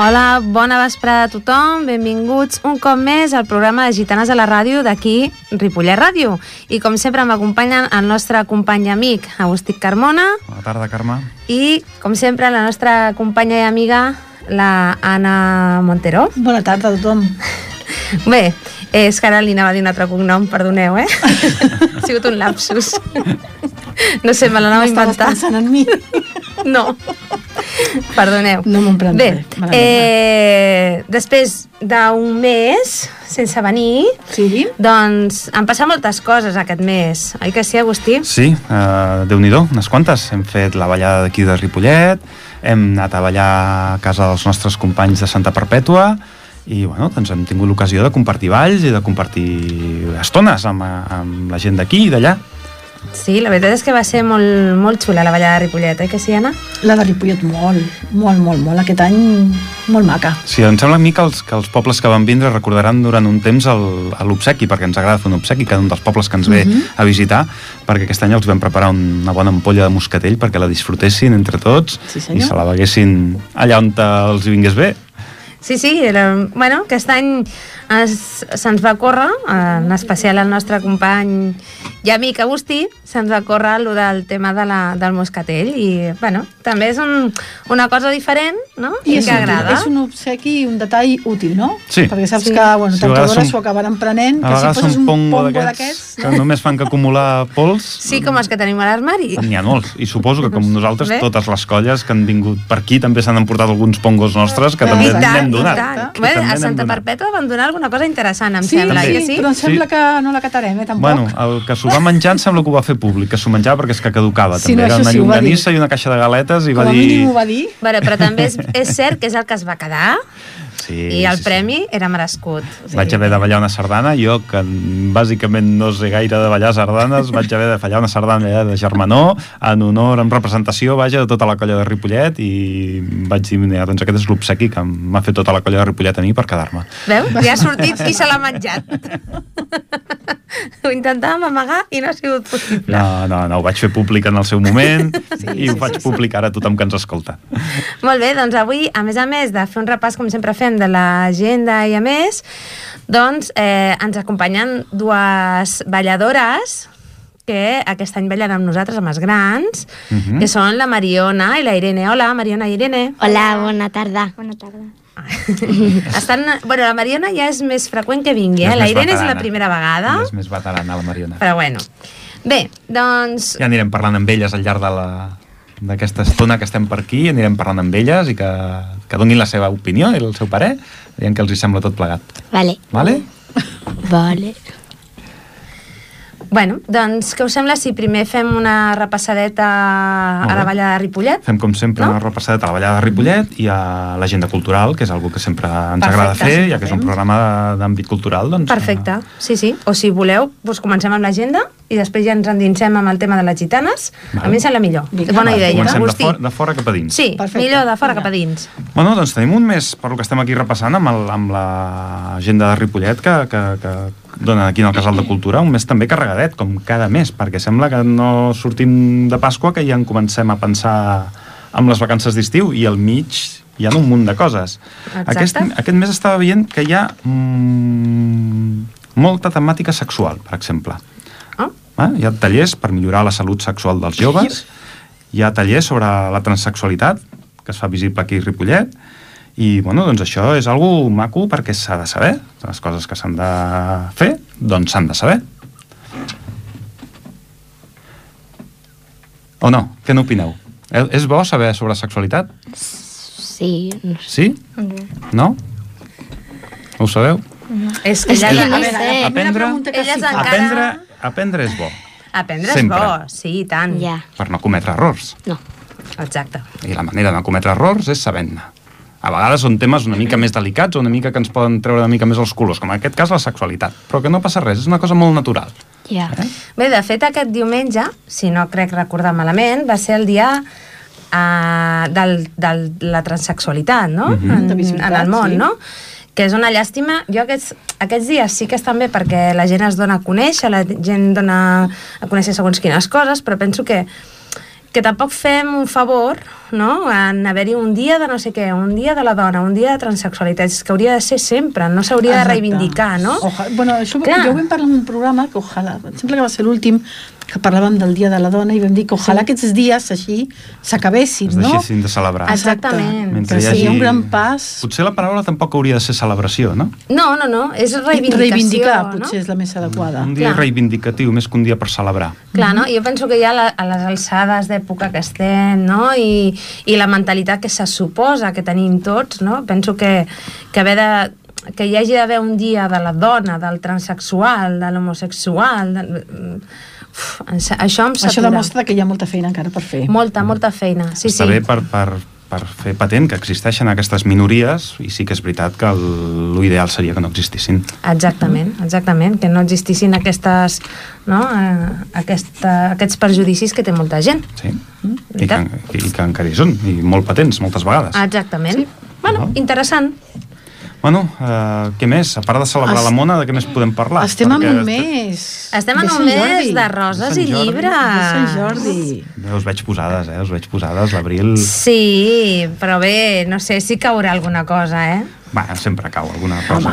Hola, bona vesprada a tothom, benvinguts un cop més al programa de Gitanes a la Ràdio d'aquí, Ripollet Ràdio. I com sempre m'acompanyen el nostre company i amic, Agustí Carmona. Bona tarda, Carme. I, com sempre, la nostra companya i amiga, la Anna Montero. Bona tarda a tothom. Bé, és que ara li anava a dir un altre cognom, perdoneu, eh? ha sigut un lapsus. No sé, me l'anava a inventar. pensant en mi. No. Perdoneu. No m'ho prenc Bé, res, eh, després d'un mes sense venir, Sí? doncs han passat moltes coses aquest mes. Oi que sí, Agustí? Sí, uh, Déu-n'hi-do, unes quantes. Hem fet la ballada d'aquí de Ripollet, hem anat a ballar a casa dels nostres companys de Santa Perpètua i bueno, doncs hem tingut l'ocasió de compartir balls i de compartir estones amb, amb la gent d'aquí i d'allà. Sí, la veritat és que va ser molt, molt xula la ballada de Ripollet, eh, que sí, Anna? La de Ripollet molt, molt, molt, molt. Aquest any molt maca. Sí, em sembla a mi que els, que els pobles que van vindre recordaran durant un temps l'obsequi, perquè ens agrada fer un obsequi, cada un dels pobles que ens ve Mhm. a visitar, perquè aquest any els vam preparar una bona ampolla de moscatell perquè la disfrutessin entre tots Sí, i se la beguessin allà on els vingués bé. Sí, sí, era, bueno, aquest any se'ns va córrer, en especial el nostre company i amic Agustí, se'ns va córrer el del tema de la, del moscatell i, bueno, també és un, una cosa diferent, no? I, és que útil, agrada. és un obsequi i un detall útil, no? Sí. Perquè saps Sí. que, bueno, Sí, vegades d'hores són- s'ho acabaran prenent, que si poses un un pongo pongo d'aquests d'aquests... que només fan que acumular pols. Sí, com els que tenim a l'armari. N'hi ha molts, i suposo que com nosaltres, Bé. totes les colles que han vingut per aquí també s'han emportat alguns pongos nostres que I també I tant, n'hem i donat. tant. Que Bé, a Santa. Perpètua van donar alguna cosa interessant, em Sí, sembla, sí, sí? però em sembla Sí. que no la catarem, eh, tampoc. Bueno, el que s'ho va menjar em sembla que ho va fer públic, que s'ho menjava perquè és que caducava. Sí, també no, era una sí, llonganissa i una caixa de galetes i Com va a dir... mínim ho va dir. Bueno, però també és, és cert que és el que es va quedar Sí, i el sí, sí. premi era merescut. Vaig haver de ballar una sardana, jo que bàsicament no sé gaire de ballar sardanes, vaig haver de fallar una sardana allà de Germanó, en honor, en representació, vaja, de tota la colla de Ripollet, i vaig dir, mira, doncs aquest és l'obsequi que m'ha fet tota la colla de Ripollet a mi per quedar-me. Veu? Ja ha sortit i se l'ha menjat. Ho intentàvem amagar i no ha sigut possible. No, no, no, ho vaig fer públic en el seu moment Sí, i ho sí, faig sí, sí. públic ara a tothom que ens escolta. Molt bé, doncs avui, a més a més de fer un repàs, com sempre fem, de l'agenda i a més, doncs eh, ens acompanyen dues balladores que aquest any ballen amb nosaltres, amb els grans, Mhm. que són la Mariona i la Irene. Hola, Mariona i Irene. Hola, bona tarda. Bona tarda. Estan, bueno, la Mariona ja és més freqüent que vingui, eh? És La Irene és veterana. la primera vegada, És més veterana, la Mariona. però bueno. Bé, doncs... Ja anirem parlant amb elles al llarg de la d'aquesta estona que estem per aquí, anirem parlant amb elles i que, que donin la seva opinió i el seu parer, veiem que els hi sembla tot plegat. Vale. Vale? Vale. Bueno, doncs què us sembla si primer fem una repassadeta a la balla de Ripollet? Fem com sempre No? una repassadeta a la ballada de Ripollet i a l'agenda cultural, que és algo que sempre ens Perfecte, agrada fer, sí, ja que és un programa de- d'àmbit cultural. Doncs, Perfecte, sí, sí. O si voleu, doncs comencem amb l'agenda i després ja ens endinsem amb el tema de les gitanes. Val. A mi em sembla millor. Vinga, bona idea, Comencem de, for, de fora cap a dins. Sí, Perfecte. millor de fora Vinga. cap a dins. Bueno, doncs tenim un mes, per lo que estem aquí repassant, amb, el, amb l'agenda de Ripollet que, que, que donen aquí en el Casal de Cultura, un mes també carregadet, com cada mes, perquè sembla que no sortim de Pasqua que ja en comencem a pensar amb les vacances d'estiu i al mig hi ha un munt de coses. Exacte. Aquest, aquest mes estava veient que hi ha mm, molta temàtica sexual, per exemple. Oh, Eh? Hi ha tallers per millorar la salut sexual dels joves, hi ha tallers sobre la transsexualitat, que es fa visible aquí a Ripollet, i bueno, doncs això és algo maco perquè s'ha de saber. Les coses que s'han de fer, doncs s'han de saber. O no? Què n'opineu? Eh, És bo saber sobre sexualitat? Sí. no sé. Sí? No? Ho sabeu? és que És ja... que la- no A veure, Aprendre- Aprendre, aprendre és bo, Aprendre és bo, sí, i tant. Ja. per no cometre errors. No. Exacte. I la manera de no cometre errors és sabent-ne. A vegades són temes una mica més delicats o una mica que ens poden treure una mica més els colors, com en aquest cas la sexualitat. Però que no passa res, és una cosa molt natural. Ja. Eh? Bé, de fet, aquest diumenge, si no crec recordar malament, va ser el dia uh, del, del, de la transexualitat, no? Mhm. en, De visibilitat, en el món, sí. no? Que és una llàstima. Jo aquests, aquests dies sí que estan bé perquè la gent es dona a conèixer, la gent dona a conèixer segons quines coses, però penso que que tampoc fem un favor no? en haver-hi un dia de no sé què, un dia de la dona, un dia de transexualitat, és que hauria de ser sempre, no s'hauria de reivindicar, no? Oja, bueno, això Clar. jo ho vam parlar en un programa que ojalà, em sembla que va ser l'últim que parlàvem del Dia de la Dona i vam dir que ojalà aquests dies així s'acabessin, Es no? deixessin de celebrar. Exacte. Exactament. Mentre que hi hagi- un gran pas. Potser la paraula tampoc hauria de ser celebració, no? No, no, no, és reivindicació, Reivindicar no? potser és la més adequada. Un dia Clar. reivindicatiu, més que un dia per celebrar. Clar, no? Jo penso que ja la, a les alçades d'època que estem, no? I, I la mentalitat que se suposa que tenim tots, no? Penso que, que haver de que hi hagi d'haver un dia de la dona, del transexual, de l'homosexual... De... Uf, això em Això satura. demostra que hi ha molta feina encara per fer. Molta, molta feina. Sí, Està sí. bé per, per, per fer patent que existeixen aquestes minories i sí que és veritat que el- l'ideal seria que no existissin. Exactament, exactament, que no existissin aquestes, no, eh, aquesta, aquests perjudicis que té molta gent. Sí? I, que, Mm. I que encara hi són, i molt patents, moltes vegades. Exactament. Sí. Bueno, No? interessant. Bueno, uh, què més? A part de celebrar Es- la mona, de què més podem parlar? Estem en Perquè un mes. Estem en de un mes de roses De i llibres. De Sant Jordi. Bé, us veig posades, eh? Us veig posades, l'abril... Sí, però bé, no sé si caurà alguna cosa, eh? Va, sempre cau alguna cosa.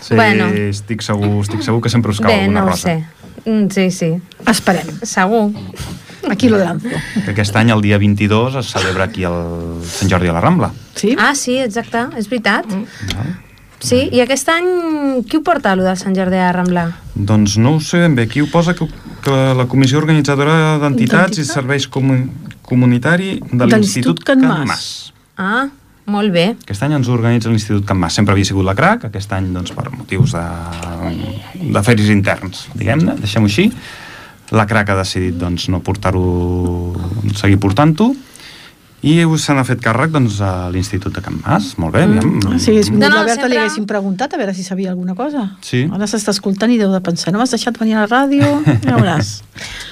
Sí, Bueno, estic segur, estic segur que sempre us cau bé, alguna no ho rosa. sé. Mm, Sí, sí, Esperem. segur. Aquí lo lanzo. Que aquest any, el dia 22, es celebra aquí el Sant Jordi a la Rambla. Sí? Ah, sí, exacte, és veritat. Mm. Sí, i aquest any qui ho porta, allò del Sant Jordi a Rambla? Doncs no ho sé ben bé. Aquí ho posa que, que la Comissió Organitzadora d'Entitats i? Serveis Comu Comunitari de De l'Institut Can Can Mas. Mas. Ah, molt bé. Aquest any ens organitza l'Institut Can Mas. Sempre havia sigut la CRAC, aquest any doncs, per motius de, de feris interns, diguem-ne, deixem-ho així. La CRAC ha decidit doncs, no portar-ho, seguir portant-ho, i se n'ha fet càrrec doncs, a l'Institut de Can Mas. Molt bé, aviam. Ah, Si hagués vingut No, no, la Berta sempre- li haguéssim preguntat a veure si sabia alguna cosa. Sí. Ara s'està escoltant i deu de pensar, no m'has deixat venir a la ràdio? Ja veuràs.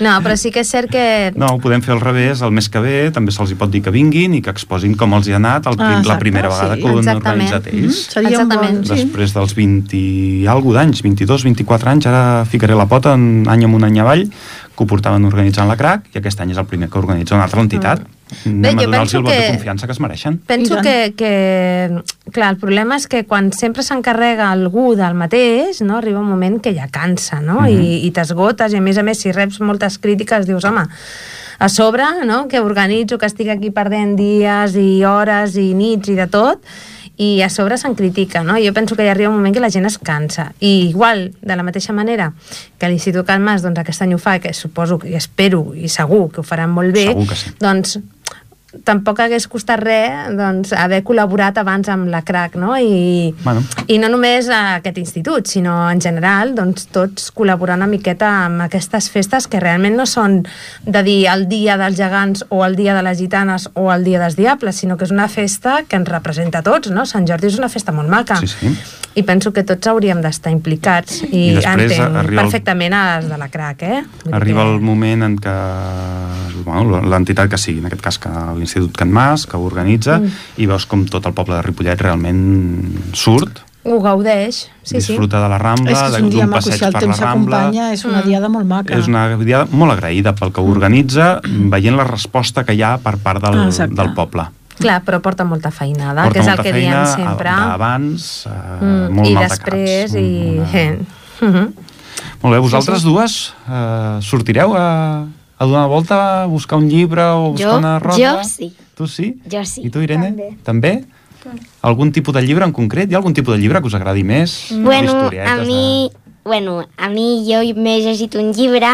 No, però sí que és cert que... No, ho podem fer al revés, el mes que ve també se'ls hi pot dir que vinguin i que exposin com els hi ha anat el, Ah, la exacte, primera vegada sí. que ho han Exactament. organitzat ells. Mhm, Seria un Exactament. bon... Sí. Després dels 20 i alguna d'anys, 22, 24 anys, ara ficaré la pota en any amunt, any avall, que ho portaven organitzant la CRAC, i aquest any és el primer que organitza una altra entitat. Anem Bé, a jo donar-los penso el vot de que- confiança que es mereixen. Penso que, que, clar, el problema és que quan sempre s'encarrega algú del mateix, no, arriba un moment que ja cansa, no? Mhm. I, i t'esgotes, i a més a més, si reps moltes crítiques, dius, home, a sobre, no?, que organitzo, que estic aquí perdent dies i hores i nits i de tot, i a sobre se'n critica, no? Jo penso que hi arriba un moment que la gent es cansa. I igual, de la mateixa manera que l'Institut Can Mas, doncs aquest any ho fa, que suposo que i espero i segur que ho faran molt bé, sí. doncs tampoc hagués costat res doncs, haver col·laborat abans amb la CRAC, no? I, Bueno. i no només a aquest institut, sinó en general, doncs, tots col·laborant una miqueta amb aquestes festes que realment no són de dir el dia dels gegants o el dia de les gitanes o el dia dels diables, sinó que és una festa que ens representa a tots, no? Sant Jordi és una festa molt maca. Sí, sí. I penso que tots hauríem d'estar implicats i, I després entenc arriba el- perfectament a les de la CRAC, eh? Arriba que- el moment en què bueno, l'entitat que sigui, en aquest cas que l'Institut Can Mas, que ho organitza, Mm. i veus com tot el poble de Ripollet realment surt, Ho gaudeix, sí, sí. disfruta de la Rambla, És que és de- un dia d'un maco, passeig si el per la temps Rambla... s'acompanya, és una Mm. diada molt maca. És una diada molt agraïda pel que ho organitza, veient la resposta que hi ha per part del, Ah, del poble. Clar, però porta molta feinada, Porta que és el que feina diem sempre. a- d'abans, eh, Mm, molt I després, de caps. i... Una- Mhm. Molt bé, vosaltres dues eh, sortireu a, a donar una volta, a buscar un llibre o buscar Jo- una rosa? jo sí. Tu sí? Jo sí. I tu, Irene? També. També? Algun tipus de llibre en concret? Hi ha algun tipus de llibre que us agradi més? Bueno, D'historietes a mi, bueno, a mi jo m'he llegit un llibre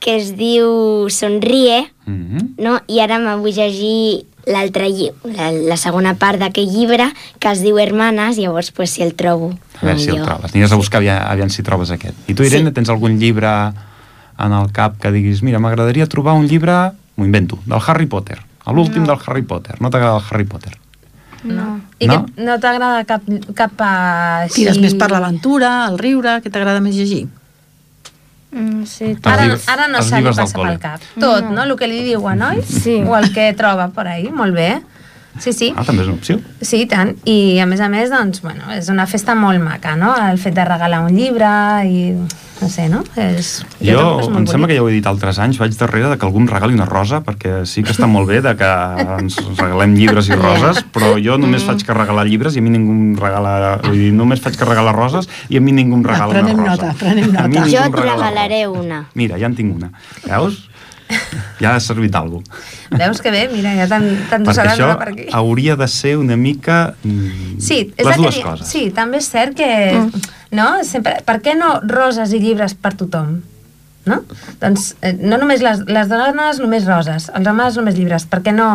que es diu Sonríe, De... Mm -hmm. no? i ara me vull llegir l'altre llibre, la, la segona part d'aquest llibre, que es diu Hermanes, llavors pues, si el trobo. A veure si el trobes. Aniràs a buscar aviam, aviam si trobes aquest. I tu, Irene, Sí. tens algun llibre en el cap que diguis mira, m'agradaria trobar un llibre, m'ho invento, del Harry Potter, a l'últim del Harry Potter. No t'agrada el Harry Potter? No. I No? que no t'agrada cap, cap així... Tires més per l'aventura, el riure, què t'agrada més llegir? Mm, sí, Ara, ara no se li passa pel cap. Tot, no? El que li diuen, oi? Sí. O el que troba per ahí, molt bé. Sí, sí. Ah, també és una opció. Sí, tant. I a més a més, doncs, bueno, és una festa molt maca, no? El fet de regalar un llibre i no sé, no? És, Jo, que és em sembla que bonic. ja ho he dit altres anys, vaig darrere de que algú em regali una rosa, perquè sí que està molt bé de que ens regalem llibres i roses, però jo només faig que regalar llibres i a mi ningú em regala... Vull dir, només faig que regalar roses i a mi ningú em regala prenem una rosa. nota, prenem nota. Jo et regala regalaré una. Mira, ja en tinc una. Veus? Ja ha servit d'algú. Veus que bé? Mira, ja t'han t'han Perquè això per aquí. hauria de ser una mica mm, Sí, és les que dues di- coses. Sí, també és cert que... No? Sempre, per què no roses i llibres per tothom? No? Doncs eh, no només les, les dones només roses, els homes només llibres. Per què no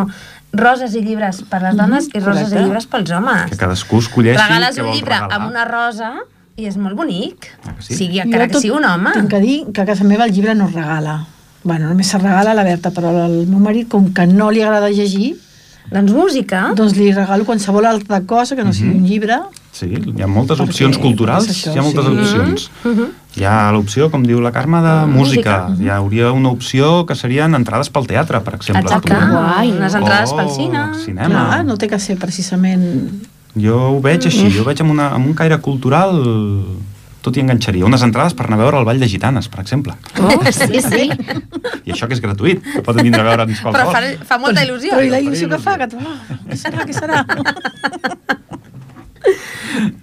roses i llibres per les dones i roses correcte. i llibres pels homes? Que cadascú escolleixi Regales què un llibre regalar. amb una rosa i és molt bonic. Ah, que sí? Sigui Jo encara que tot sigui un home. Tinc que dir que a casa meva el llibre no es regala. Bueno, només se regala la Berta, però al meu marit, com que no li agrada llegir, Doncs música. doncs li regalo qualsevol altra cosa que no sigui un llibre. Sí, hi ha moltes Perquè opcions culturals, això, hi ha moltes sí. opcions. Mhm. Hi ha l'opció, com diu la Carme, de música. música. Hi hauria una opció que serien entrades pel teatre, per exemple. Exacte. Guai. Unes entrades O pel cine. cinema. Clar, no té que ser precisament... Jo ho veig així, jo ho veig amb, una, amb un caire cultural tot i enganxaria. Unes entrades per anar a veure el Ball de Gitanes, per exemple. Oh, sí, sí. I això que és gratuït, que poden vindre a veure'ns Però qualsevol. fa, fa molta il·lusió. Però i la il·lusió que fa, que tu, ah, què serà, què serà?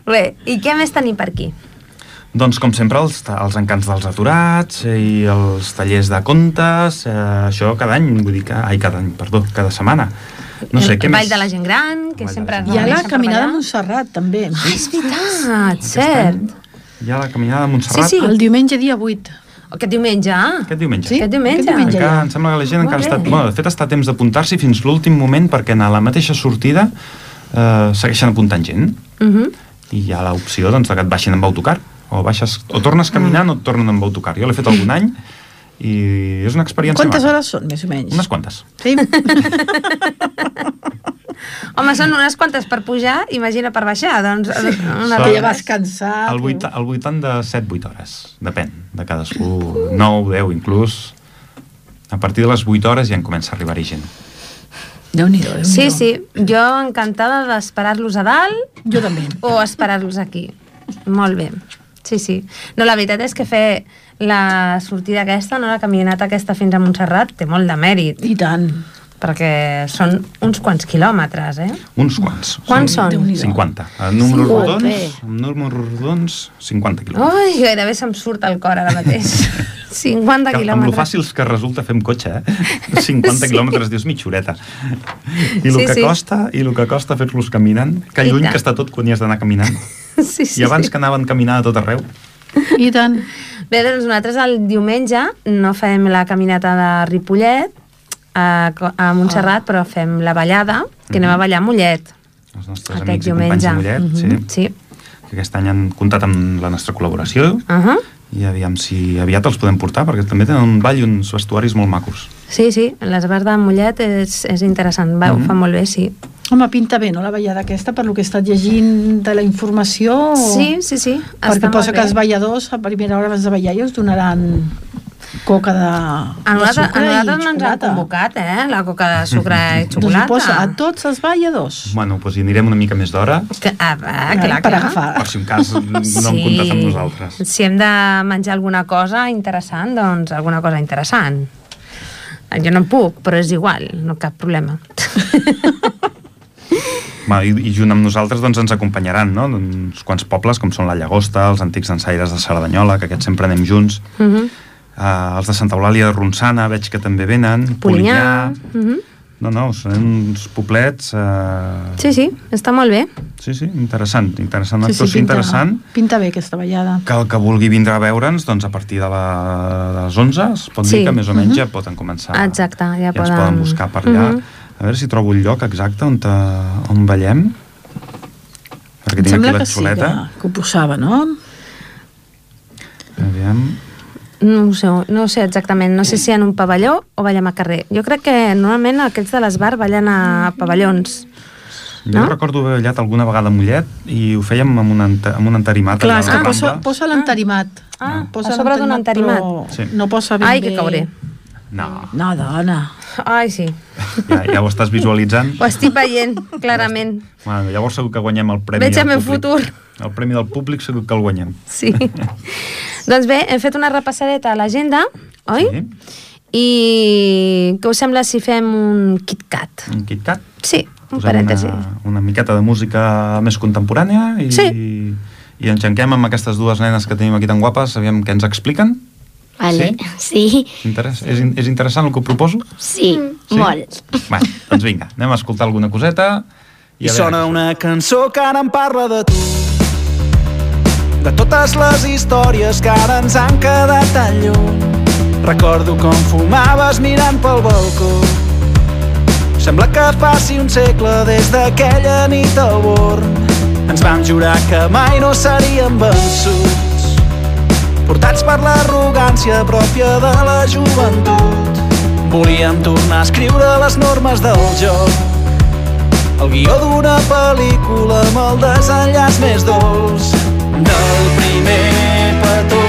Bé, i què més tenim per aquí? Doncs, com sempre, els, els encants dels aturats i els tallers de contes, eh, això cada any, vull dir que... Ai, cada any, perdó, cada setmana. No sé, el, què el més? Ball de la gent gran, que sempre... Hi ha la caminada a. Montserrat, també. Ah, és veritat, Aquest cert. any Hi ha la caminada de Montserrat Sí, sí. El diumenge dia 8. Aquest diumenge, ah. aquest diumenge. Sí, Aquest diumenge. Aquest diumenge Encara, ja. em sembla que la gent encara està... Bueno, de fet, està a temps d'apuntar-s'hi fins l'últim moment perquè a la mateixa sortida eh, segueixen apuntant gent Uh -huh. i hi ha l'opció doncs, que et baixin amb autocar o, baixes, o tornes caminant o et tornen amb autocar. Jo l'he fet algun any i és una experiència Quantes maca. hores són, més o menys? Unes quantes. Sí? Home, són unes quantes per pujar, imagina per baixar, doncs... Una Són- Que ja vas cansat. Al, vuit, al voltant de 7-8 hores. Depèn de cadascú. 9, 10 inclús. A partir de les 8 hores ja en comença a arribar-hi gent. Déu-n'hi-do, déu Sí, sí, jo encantada d'esperar-los a dalt Jo també. o esperar-los aquí. Molt bé. Sí, sí. No, la veritat és que fer la sortida aquesta, no, la caminata aquesta fins a Montserrat, té molt de mèrit, I tant. Perquè són uns quants quilòmetres, eh? Uns quants. Quants són? Déu-n'hi-do. 50. En números Joder. rodons, en números rodons, 50 quilòmetres. Ai, gairebé se'm surt el cor ara mateix. 50 Que, amb lo quilòmetres. fàcils que resulta fer amb cotxe, eh? 50 Sí. quilòmetres, dius mitja horeta. I el Sí, que sí. costa, i el que costa fer-los caminant, que I lluny tant. que està tot quan hi has d'anar caminant. Sí, sí, I abans sí. que anaven caminant a tot arreu. I tant. Bé, doncs nosaltres el diumenge no fem la caminata de Ripollet a, a Montserrat, però fem la ballada, que anem a ballar a Mollet Els nostres aquest amics i companys diumenge. de Mollet, Mhm, sí. sí. que aquest any han comptat amb la nostra col·laboració Uh -huh. i aviam si aviat els podem portar, perquè també tenen un ball i uns vestuaris molt macos. Sí, sí, les bars de Mollet és, és interessant, va, Mhm. ho fa molt bé, sí. Home, pinta bé, no, la ballada aquesta, per lo que he estat llegint de la informació? Sí, sí, sí, Perquè està posa que els balladors, a primera hora abans de ballar, ja us donaran coca de, A de nosaltres, sucre a nosaltres no ens han convocat, eh? La coca de sucre i Doncs xocolata. posa a tots els balladors. Bueno, doncs hi anirem una mica més d'hora, Que, ah, ah, Eh, clar, per clar. agafar. per si un cas no han comptat amb nosaltres. Si hem de menjar alguna cosa interessant, doncs alguna cosa interessant. Jo no en puc, però és igual, no cap problema. Va, i, I junt amb nosaltres doncs, ens acompanyaran no? uns quants pobles, com són la Llagosta, els antics ensaires de Cerdanyola, que aquests sempre anem junts, Uh -huh. Uh, els de Santa Eulàlia de Ronçana, veig que també venen, Polinyà. Uh -huh. No, no, són uns poblets... Uh... Sí, sí, està molt bé. sí, sí, interessant, interessant, Sí, sí, pinta, interessant. pinta bé aquesta ballada. Que el que vulgui vindre a veure'ns, doncs a partir de, la, de les 11 es pot Sí. dir que més o menys ja poden començar. Exacte, ja ja poden- poden buscar per allà. Mhm. A veure si trobo el lloc exacte on, te, on ballem. Perquè Em tinc aquí la que sí, que, xuleta. que ho posava, no? Aviam. No ho sé, no ho sé exactament, no sé si en un pavelló o ballem a carrer. Jo crec que normalment aquests de les bars ballen a pavellons. Jo No? recordo haver ballat alguna vegada a Mollet i ho fèiem amb un, enta, amb un entarimat. Clar, és que posa, posa l'entarimat. Ah, posa a sobre d'un entarimat. però Sí. No posa ben Ai, bé... que cauré. No, No, dona. Ai, sí, ja, ja ho estàs visualitzant. ho estic veient, clarament. Bueno, llavors segur que guanyem el premi Veig el meu públic. futur. El premi del públic segur que el guanyem. Sí. Doncs bé, hem fet una repassadeta a l'agenda, oi? Sí. I què us sembla si fem un KitKat? Un KitKat. Sí, un Posem parèntesi. una, una miqueta de música més contemporània i, Sí. i enxanquem amb aquestes dues nenes que tenim aquí tan guapes, aviam què ens expliquen. Vale. Sí, Interess és, in és interessant el que ho proposo? sí, Sí? molt. Bé, doncs vinga, anem a escoltar alguna coseta. I veure sona una cançó que ara em parla de tu De totes les històries que ara ens han quedat tan lluny Recordo com fumaves mirant pel balcó Sembla que faci un segle des d'aquella nit al born Ens vam jurar que mai no seríem vençuts Portats per l'arrogància pròpia de la joventut Volíem tornar a escriure les normes del joc el guió d'una pel·lícula amb el desenllaç més dolç del primer petó.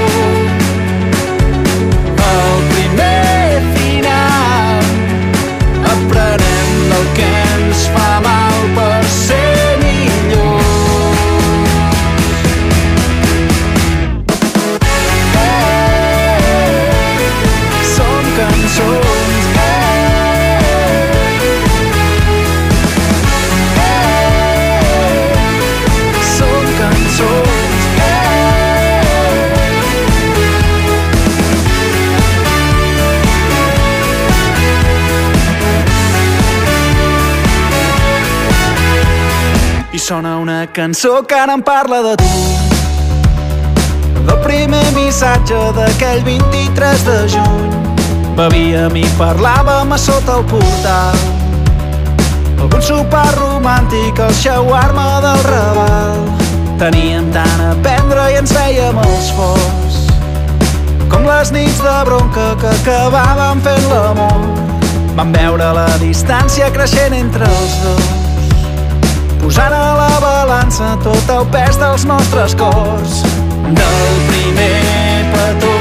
El primer sona una cançó que ara em parla de tu del primer missatge d'aquell 23 de juny Bevíem i parlàvem a sota el portal algun sopar romàntic al shawarma del Raval. Teníem tant a prendre i ens fèiem els forts. Com les nits de bronca que acabàvem fent l'amor. Vam veure la distància creixent entre els dos. Posant a la balança tot el pes dels nostres cors. Del primer petó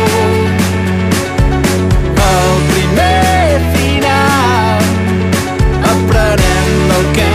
el primer final aprenem del que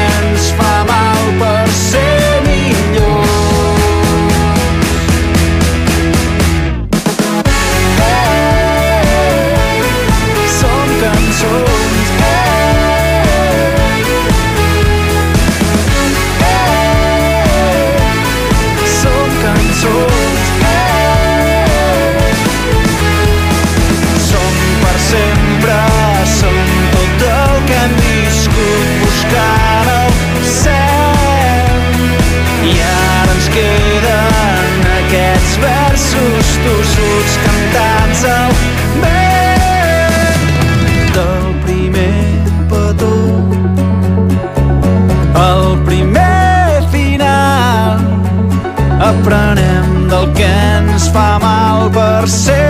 mal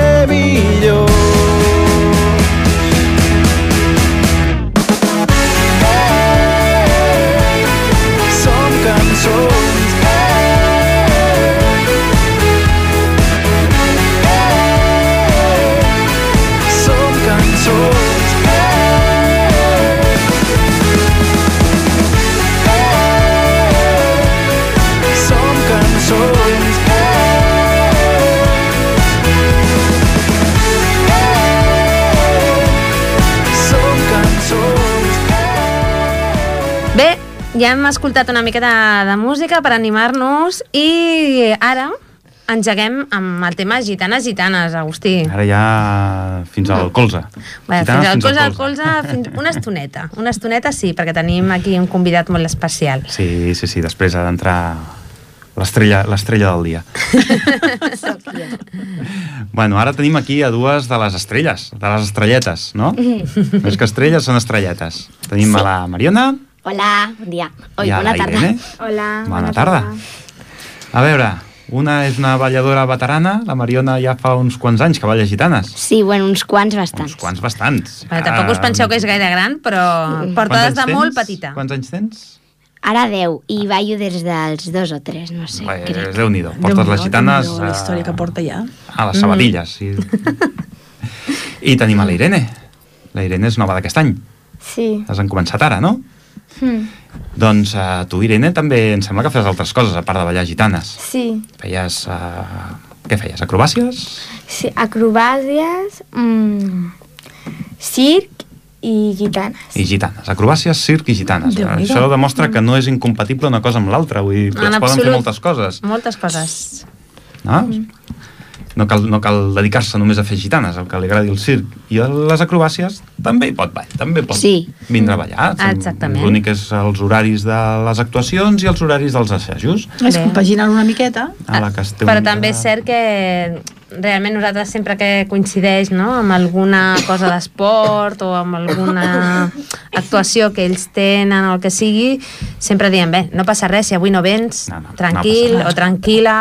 ja hem escoltat una miqueta de música per animar-nos i ara engeguem amb el tema gitanes, gitanes, Agustí. Ara ja fins al colze. Bé, Gitanes fins al colze, al colze, fins una estoneta. Una estoneta sí, perquè tenim aquí un convidat molt especial. Sí, sí, sí, després ha d'entrar l'estrella del dia. bueno, ara tenim aquí a dues de les estrelles, de les estrelletes, no? Més que estrelles, són estrelletes. Tenim Sí. a la Mariona Hola, bon dia. Oi, i a bona tarda. Irene. Hola. Bona tarda. A veure, una és una balladora veterana, la Mariona ja fa uns quants anys que balla gitanes. Sí, bueno, uns quants bastants. Uns quants bastants. Bé, tampoc us penseu que és gaire gran, però porta des de molt tens? petita. Quants anys tens? Ara 10, i ballo des dels dos o tres, no sé. Bé, crec. Déu-n'hi-do. Portes les gitanes La història que porta ja. a les sabatilles. Sí. I tenim a la Irene. La Irene és nova d'aquest any. Sí. Has en començat ara, no? Hmm. Doncs uh, tu, Irene, també em sembla que fes altres coses, a part de ballar gitanes. Sí. Feies uh, Què feies? Acrobàcies? Sí, acrobàcies, mm, circ i gitanes. I gitanes. Acrobàcies, circ i gitanes. Déu-n'hi-do. Això demostra que no és incompatible una cosa amb l'altra. Vull dir, En es poden fer absolut. moltes coses. Moltes coses. No? No cal, no cal dedicar-se només a fer gitanes, el que li agradi el circ. I a les acrobàcies també hi pot ballar, també pot Sí. vindre a ballar. Exactament. L'únic és els horaris de les actuacions i els horaris dels assajos. És compaginar una miqueta. A la que Però també és cert que realment nosaltres sempre que coincideix no, amb alguna cosa d'esport o amb alguna actuació que ells tenen o el que sigui, sempre diem, bé, no passa res, si avui no vens, No, no, no tranquil res. o tranquil·la,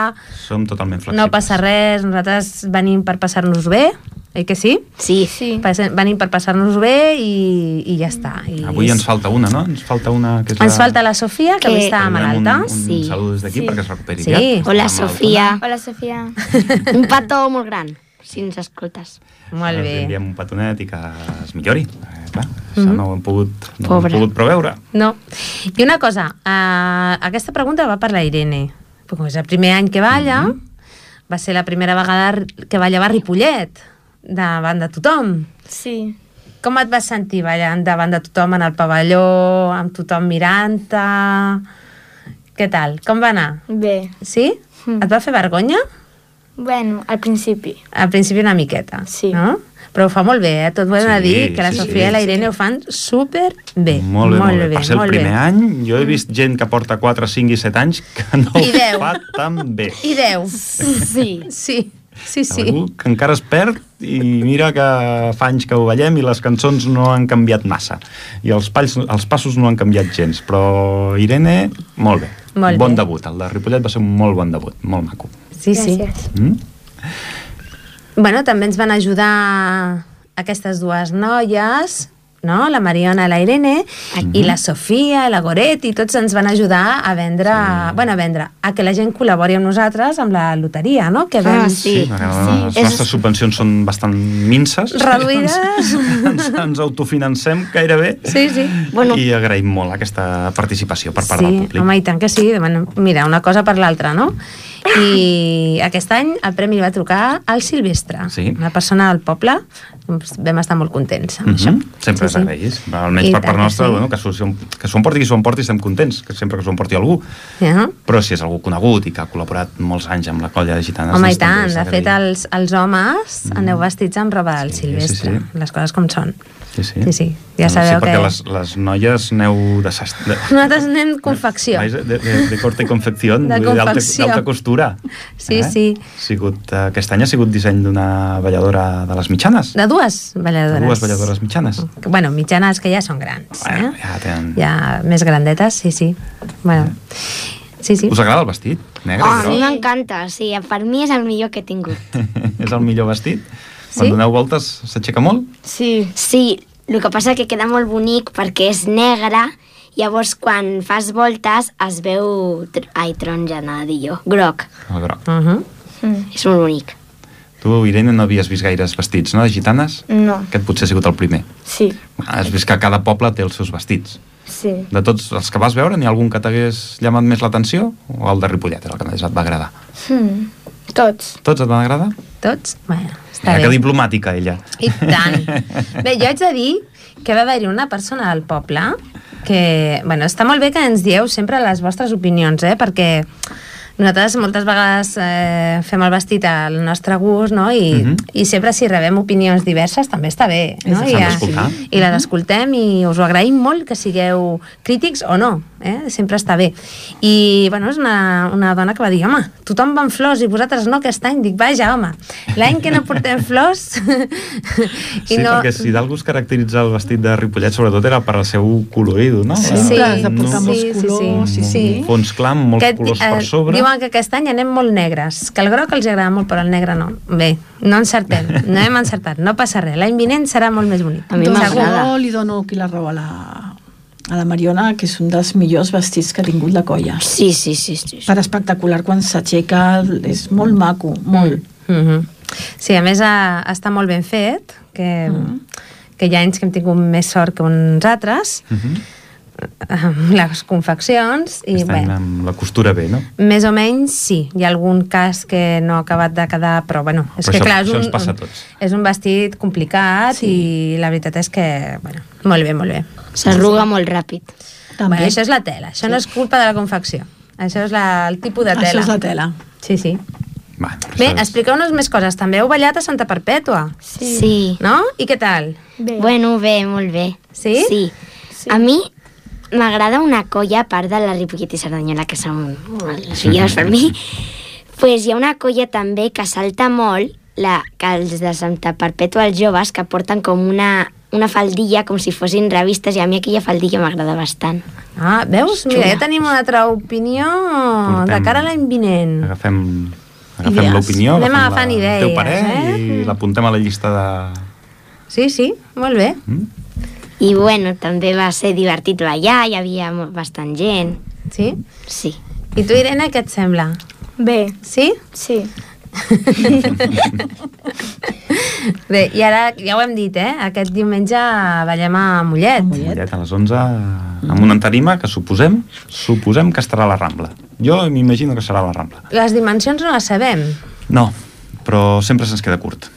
Som totalment flexibles. no passa res, nosaltres venim per passar-nos bé, oi que sí? Sí. Sí. Venim per passar-nos bé i, i ja està. I Avui ens falta una, no? Ens falta una que és ens falta la Sofia, que, Que- avui està malalta. Un, un Sí. salut des d'aquí Sí. perquè es recuperi Sí. aviat. Hola. Sofia. Hola, Sofia. Un petó molt gran, si ens escoltes. Molt Li bé. enviem un petonet i que es millori. Eh, clar, això no ho hem pogut, no ho Pobre. hem pogut preveure. No. I una cosa, uh, aquesta pregunta va per la Irene. Com és el primer any que balla, va ser la primera vegada que ballava a Ripollet, davant de tothom. Sí. Com et vas sentir ballant davant de tothom en el pavelló, amb tothom mirant-te? Què tal? Com va anar? Bé. Sí? Mm. Et va fer vergonya? Bueno, al principi. Al principi una miqueta, Sí. no? Però ho fa molt bé, eh? Tot ho hem de Sí, dir, que la sí, Sofia sí. i la Irene ho fan super bé. molt bé, molt bé. Per ser el molt primer bé. any, jo he vist gent que porta 4, 5 i 7 anys que no I ho fa tan bé. I 10. Sí. Sí, sí, sí. Algú que encara es perd i mira que fa anys que ho ballem i les cançons no han canviat massa i els, palls, els passos no han canviat gens però Irene, molt bé Molt bon bé. debut, el de Ripollet va ser un molt bon debut, molt maco Sí, sí. Mm? Bueno, també ens van ajudar aquestes dues noies, no? la Mariona i la Irene, i la Sofia, la Goretti, tots ens van ajudar a vendre, sí. bueno, a vendre, a que la gent col·labori amb nosaltres amb la loteria, no? Que vam Ah, sí. perquè sí. les És- nostres subvencions són bastant minces reduïdes. ens, ens autofinancem gairebé Sí, sí. Bueno. i agraïm molt aquesta participació per part sí, del públic home, i tant que sí. Bueno, mira, una cosa per l'altra, no? I aquest any el premi va trucar al Silvestre, Sí. una persona del poble. Vam estar molt contents amb Mhm. això. Sempre Sí, sí. s'agraeix. Almenys I per part que nostra, sí. bueno, que s'ho que s'ho emporti qui s'ho emporti, estem contents, que sempre que s'ho emporti algú. Ja. Però si és algú conegut i que ha col·laborat molts anys amb la colla de gitanes... Home, i doncs tant. De fet, els, els homes aneu vestits amb roba del Sí, Silvestre. sí, sí. Les coses com són. Sí, sí. Sí, sí. Ja sí, sabeu perquè que- les, les noies aneu de... sast- de Nosaltres anem confecció. De, de, de corte i confecció, d'alta- costura. Sí, sí. Ha sigut, eh, aquest any ha sigut disseny d'una balladora de les mitjanes. De dues balladores. De dues balladores mitjanes. Bueno, mitjanes que ja són grans. Bueno, eh? ja tenen... Ja més grandetes, sí, sí. Bueno, sí, sí. Us agrada el vestit? Negre Oh, a mi m'encanta, sí, per mi és el millor que he tingut. és el millor vestit? Quan Sí? doneu voltes s'aixeca molt? Sí. Sí, el que passa que queda molt bonic perquè és negre, llavors quan fas voltes es veu... tr- Ai, taronja, anava a dir jo. Groc. El groc. Uh -huh. Mm. És molt bonic. Tu, Irene, no havies vist gaires vestits, no, de gitanes? No. Aquest potser ha sigut el primer. Sí. Has vist que cada poble té els seus vestits. Sí. De tots els que vas veure, n'hi ha algun que t'hagués llamat més l'atenció? O el de Ripollet era el que més et va agradar? Mm. Tots. Tots et van agradar? Tots? Bueno, està Mira, bé. que diplomàtica, ella. I tant. Bé, jo haig de dir que va haver-hi una persona del poble que, bueno, està molt bé que ens dieu sempre les vostres opinions, eh? perquè nosaltres moltes vegades eh, fem el vestit al nostre gust, no? I, Mhm. i sempre si rebem opinions diverses també està bé, no? I, eh, d'escoltar. I les escoltem i us ho agraïm molt que sigueu crítics o no, eh? sempre està bé. I, bueno, és una, una dona que va dir, home, tothom va amb flors i vosaltres no aquest any. Dic, vaja, home, l'any que no portem flors... Sí, perquè si d'algú es caracteritza el vestit de Ripollet, sobretot era per al seu colorido, no? Sí, portar sí, molts sí, sí. Sí, sí. Un fons clar, molts Aquest, colors eh, per sobre. Diuen que aquest any anem molt negres, que el groc els agrada molt, però el negre no. Bé, no encertem, no hem encertat, no passa res. L'any vinent serà molt més bonic. A mi doncs m'agrada. jo li dono aquí la raó a la, a la Mariona, que és un dels millors vestits que ha tingut la colla. Sí, sí, sí. sí. Per espectacular, quan s'aixeca és molt maco, molt. Mm -hmm. Sí, a més a, està molt ben fet, que, Mm. que hi ha anys que hem tingut més sort que uns altres, Mhm. Amb les confeccions i Aquest any bé, amb la costura bé, no? més o menys sí, hi ha algun cas que no ha acabat de quedar, però bueno, és Però que això- clar, és això un, ens passa a tots. és un vestit complicat Sí. i la veritat és que, bueno, molt bé, molt bé. S'arruga molt ràpid. També. Bueno, això és la tela, això no és culpa de la confecció. Això és la, el tipus de tela. Això és la tela. Sí, sí. Bueno, Bé, és- expliqueu-nos més coses. També heu ballat a Santa Perpètua, Sí. sí. no? I què tal? Bé. Bueno, bé, molt bé. Sí? Sí. Sí. A mi m'agrada una colla, a part de la Ripollet i Cerdanyola, que són molt les millors per mi, pues hi ha una colla també que salta molt, la, que els de Santa Perpètua, els joves, que porten com una, una faldilla, com si fossin revistes, i a mi aquella faldilla m'agrada bastant. Ah, veus? Mira, ja tenim una altra opinió de Portem- cara a l'any vinent. Agafem, agafem l'opinió, Anem agafem agafant la, idees, el teu parer eh? i l'apuntem a la llista de... Sí, sí, molt bé. Mm? I bueno, també va ser divertit ballar, hi havia bastant gent. Sí? Sí. I tu, Irene, què et sembla? Bé, Sí? sí. Bé, i ara ja ho hem dit, eh? Aquest diumenge ballem a Mollet. A Mollet. Mollet a les 11 amb una tarima que suposem suposem que estarà a la Rambla. Jo m'imagino que serà a la Rambla. Les dimensions no les sabem. No, però sempre se'ns queda curt.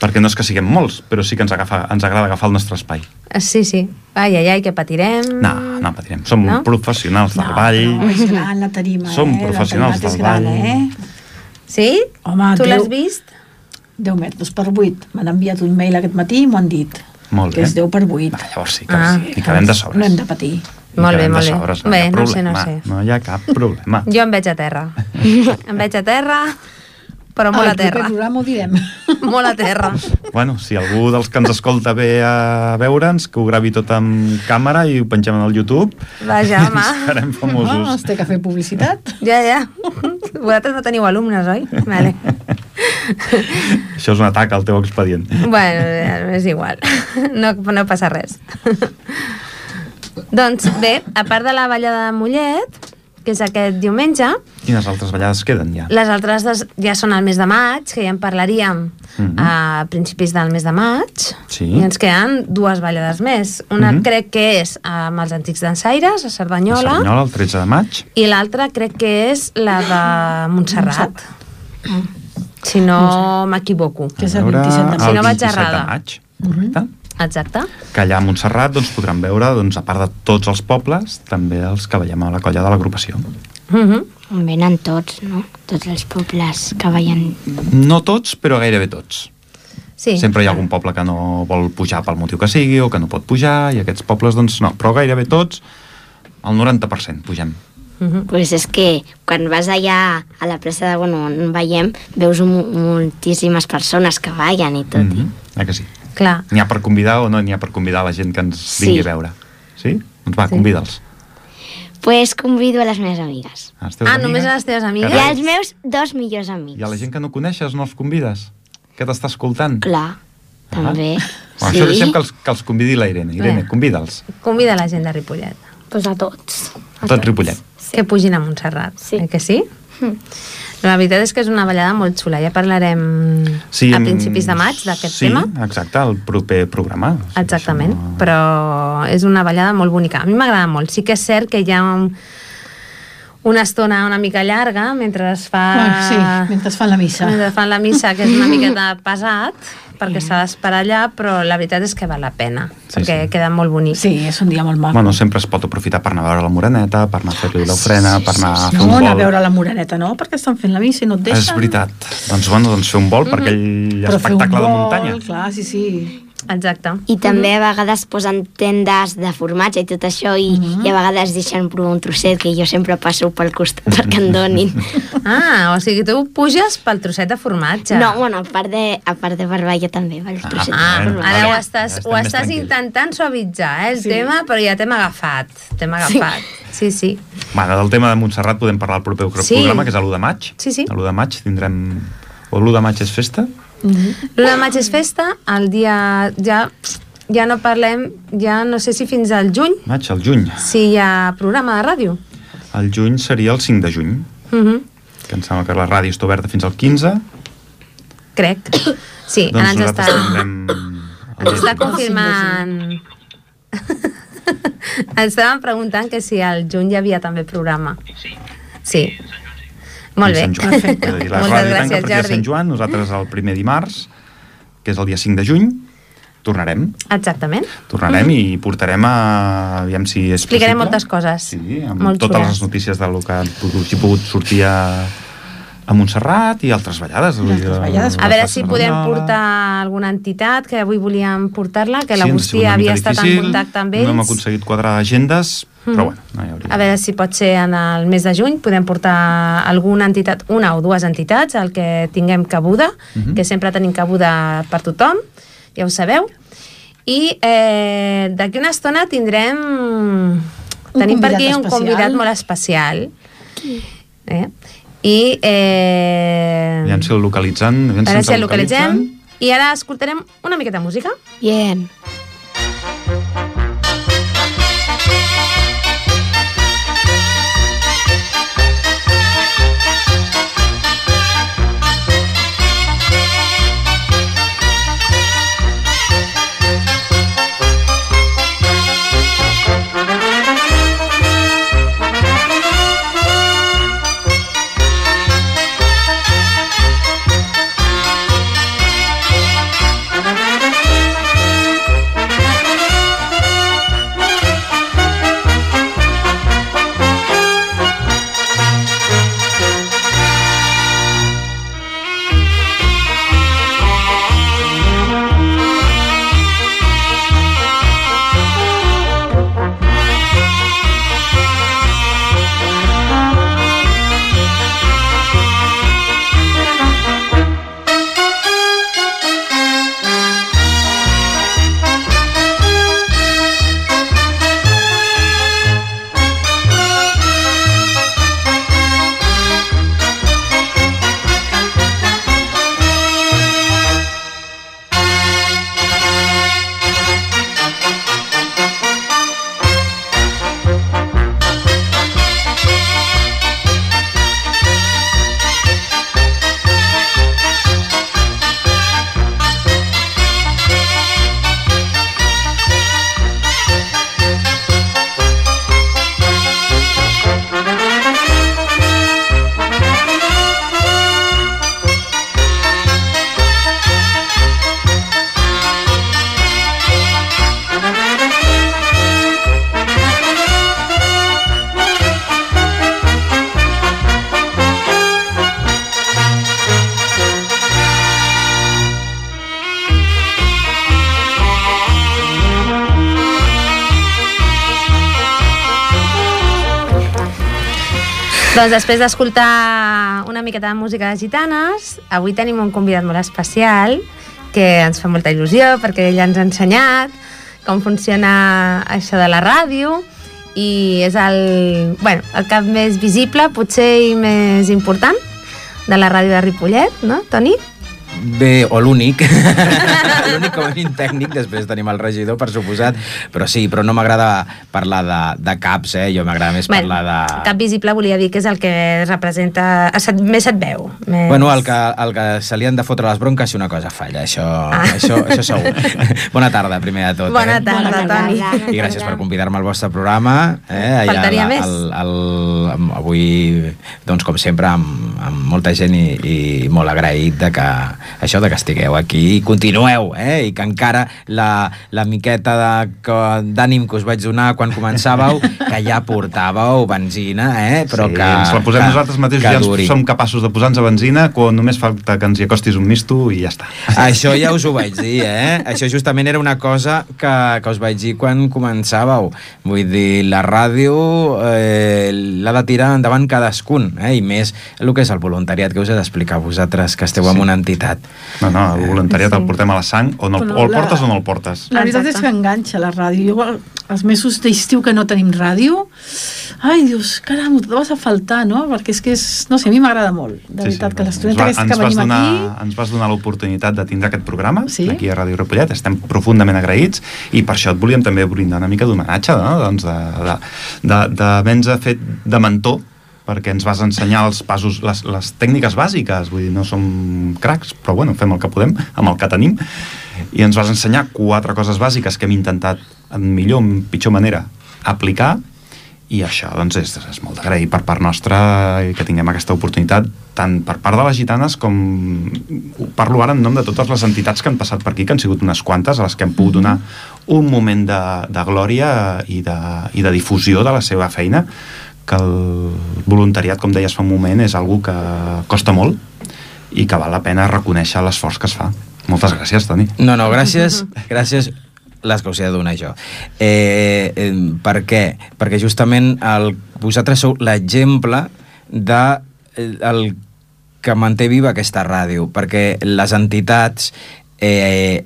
Perquè no és que siguem molts, però sí que ens, agafa, ens agrada agafar el nostre espai. Eh, Sí, sí. Ai, ai, ai, que patirem. No, no patirem. Som No? professionals del No, ball. però és gran la tarima, Som eh? professionals del gran, ball. eh? Sí? Home, tu l'has vist? 10 metres per 8. M'han enviat un mail aquest matí i m'ho han dit. Molt que bé. és 10 per 8. Va, llavors sí que Ah. sí, hi quedem de sobres. No hem de patir. Molt bé, molt bé. sobres, no Bé, no sé, no problema. sé. No hi ha cap problema. Jo em veig a terra. em veig a terra, però molt Al a terra. proper programa ho direm. Molt a terra. Bueno, si algú dels que ens escolta ve a veure'ns, que ho gravi tot amb càmera i ho pengem al YouTube, Vaja, home. serem No, famosos. es té que fer publicitat. Ja, ja. Vosaltres no teniu alumnes, oi? Vale. Això és un atac al teu expedient. Bueno, és igual. No, no passa res. doncs bé, a part de la ballada de Mollet, que és aquest diumenge, Quines altres ballades queden ja? les altres des, ja són al mes de maig, que ja en parlaríem Mhm. a principis del mes de maig, Sí. i ens queden dues ballades més. Una Mhm. crec que és amb els Antics d'Ensaires, a A Cerdanyola, Cerdanyola, el 13 de maig. i l'altra crec que és la de Montserrat. Si no m'equivoco. Que és el A veure, 27 de maig. Si no vaig 27 de errada. correcte. Exacte. Que allà a Montserrat doncs, podran veure, doncs, a part de tots els pobles, també els que veiem a la colla de l'agrupació. Mhm. On venen tots, no? Tots els pobles que veien... No tots, però gairebé tots. Sí. Sempre hi ha algun poble que no vol pujar pel motiu que sigui o que no pot pujar, i aquests pobles, doncs no. Però gairebé tots, el 90% pugem. Mhm. Pues és que quan vas allà a la plaça de, bueno, on veiem, veus moltíssimes persones que ballen i tot. Mm Mm -hmm. Eh que sí? Clar. N'hi ha per convidar o no n'hi ha per convidar la gent que ens Sí. vingui a veure? Sí? Doncs va, Sí. convida'ls. Pues convido a les meves amigues. A les teves Ah, només a les teves amigues? I als meus dos millors amics. I a la gent que no coneixes no els convides? Que t'està escoltant? Clar, també. Ah. Bueno, Això deixem que els, que els convidi la Irene. Irene, convida'ls. Convida la gent de Ripollet. Pues a tots. A tot Ripollet. Que pugin a Montserrat. Sí. Eh que sí? Hm. La veritat és que és una ballada molt xula. Ja parlarem a em- principis de maig d'aquest sí, tema. exacte, el proper programa. Exactament, això no- però és una ballada molt bonica. A mi m'agrada molt. Sí que és cert que hi ha un, una estona una mica llarga mentre es fa... Bueno, sí, mentre es fan la missa. Mentre fan la missa, que és una miqueta pesat, perquè s'ha d'esperar allà, però la veritat és que val la pena, Sí, perquè sí. queda molt bonic. Sí, és un dia molt maco. Bueno, sempre es pot aprofitar per anar a veure la Moreneta, per anar a fer-li l'ofrena, per anar a fer no, un anar a vol. veure la moreneta, no? Perquè estan fent la missa i no et deixen. És veritat. Doncs, bueno, doncs fer un vol per aquell Però fer un espectacle de vol, muntanya. Clar, sí, sí. Exacte. I també a vegades posen tendes de formatge i tot això i, i a vegades deixen provar un trosset que jo sempre passo pel costat perquè en donin. Ah, o sigui, tu puges pel trosset de formatge. No, bueno, a part de, a part de barballa també, pel trosset. Ah, Bueno, ara vale. ho estàs, Ja estem ho estàs intentant suavitzar, eh, el tema, però ja t'hem agafat. T'hem agafat. Sí, sí. Bueno, del tema de Montserrat podem parlar al proper Sí. programa, que és a l'1 de maig. Sí, sí. A l'1 de maig tindrem... O l'1 de maig és festa? L'1 de maig és festa, el dia... Ja, ja no parlem, ja no sé si fins al juny, Maig, al juny. si hi ha programa de ràdio. El juny seria el 5 de juny, Uh -huh. que em sembla que la ràdio està oberta fins al 15. Crec. Sí, doncs ara ens està, tindrem... ens està confirmant... Ens estaven preguntant que si al juny hi havia també programa. Sí. Molt bé. Sant Joan. A dir, la Moltes ràdio tanca gràcies, per aquí a Sant. Joan, nosaltres el primer dimarts, que és el dia 5 de juny, tornarem. Exactament. Tornarem i portarem a... Aviam si és Explicarem possible. moltes coses. Sí, amb Molt totes xules. les notícies del que ha pogut sortir a, a Montserrat i altres ballades. dir, altres ballades. la A veure si podem portar alguna entitat, que avui volíem portar-la, que ha l'Agustí una havia estat en difícil, contacte amb No ells. hem aconseguit quadrar agendes, però bueno, no hi hauria... A veure si pot ser en el mes de juny, podem portar alguna entitat, una o dues entitats, el que tinguem cabuda, Mhm. que sempre tenim cabuda per tothom, ja ho sabeu. I eh, d'aquí una estona tindrem... tenim per aquí un especial. convidat molt especial. Eh? I... Eh, Aviam si el localitzen. Aviam si el localitzem. I ara escoltarem una miqueta de música. Bien. Doncs després d'escoltar una miqueta de música de gitanes, avui tenim un convidat molt especial que ens fa molta il·lusió perquè ell ens ha ensenyat com funciona això de la ràdio i és el, bueno, el cap més visible, potser i més important de la ràdio de Ripollet, no, Toni? Bé, o l'únic, l'únic com a mínim tècnic, després tenim el regidor, per suposat, però sí, però no m'agrada parlar de, de caps, eh? jo m'agrada més parlar de... Cap visible volia dir que és el que representa... Se't, més se't veu. Més... Bueno, el que, el que se li han de fotre les bronques si una cosa falla, això, ah. això, això segur. Bona tarda, primer de tot. Bona eh? tarda, Bona Toni. I gràcies per convidar-me al vostre programa. Eh? Faltaria més. El, el, el, avui, doncs, com sempre, amb, amb molta gent i, i molt agraït de que això de que estigueu aquí i continueu, eh? i que encara la, la miqueta d'ànim que us vaig donar quan començàveu, que ja portàveu benzina, eh? però sí, que... ens la posem que, nosaltres mateixos, ja duri. som capaços de posar-nos a benzina quan només falta que ens hi acostis un misto i ja està. Això ja us ho vaig dir, eh? Això justament era una cosa que, que us vaig dir quan començàveu. Vull dir, la ràdio eh, l'ha de tirar endavant cadascun, eh? I més el que és el voluntariat que us he d'explicar a vosaltres, que esteu sí. en una entitat. No, no, el voluntariat el portem a la sang, o, no, Però o el la- portes o no el portes. La veritat és que enganxa la ràdio. Jo, els mesos d'estiu que no tenim ràdio, ai, dius, caram, ho vas a faltar, no? Perquè és que és, no sé, a mi m'agrada molt. De veritat, que ens l'estudiant aquesta que venim donar, aquí... Ens vas donar l'oportunitat de tindre aquest programa Sí. aquí a Ràdio Ripollet, estem profundament agraïts i per això et volíem també brindar una mica d'homenatge, no? doncs de, de, de, d'haver-nos fet de mentor perquè ens vas ensenyar els passos, les, les tècniques bàsiques, vull dir, no som cracs, però bueno, fem el que podem amb el que tenim, i ens vas ensenyar quatre coses bàsiques que hem intentat en millor o en pitjor manera aplicar i això doncs, és, és molt d'agrair per part nostra que tinguem aquesta oportunitat tant per part de les gitanes com parlo ara en nom de totes les entitats que han passat per aquí, que han sigut unes quantes a les que hem pogut donar un moment de, de glòria i de, i de difusió de la seva feina que el voluntariat, com deies fa un moment, és algo que costa molt i que val la pena reconèixer l'esforç que es fa. Moltes gràcies, Toni. No, no, gràcies, gràcies les que us he de donar jo. Eh, eh, per què? Perquè justament el, vosaltres sou l'exemple de eh, el que manté viva aquesta ràdio, perquè les entitats eh,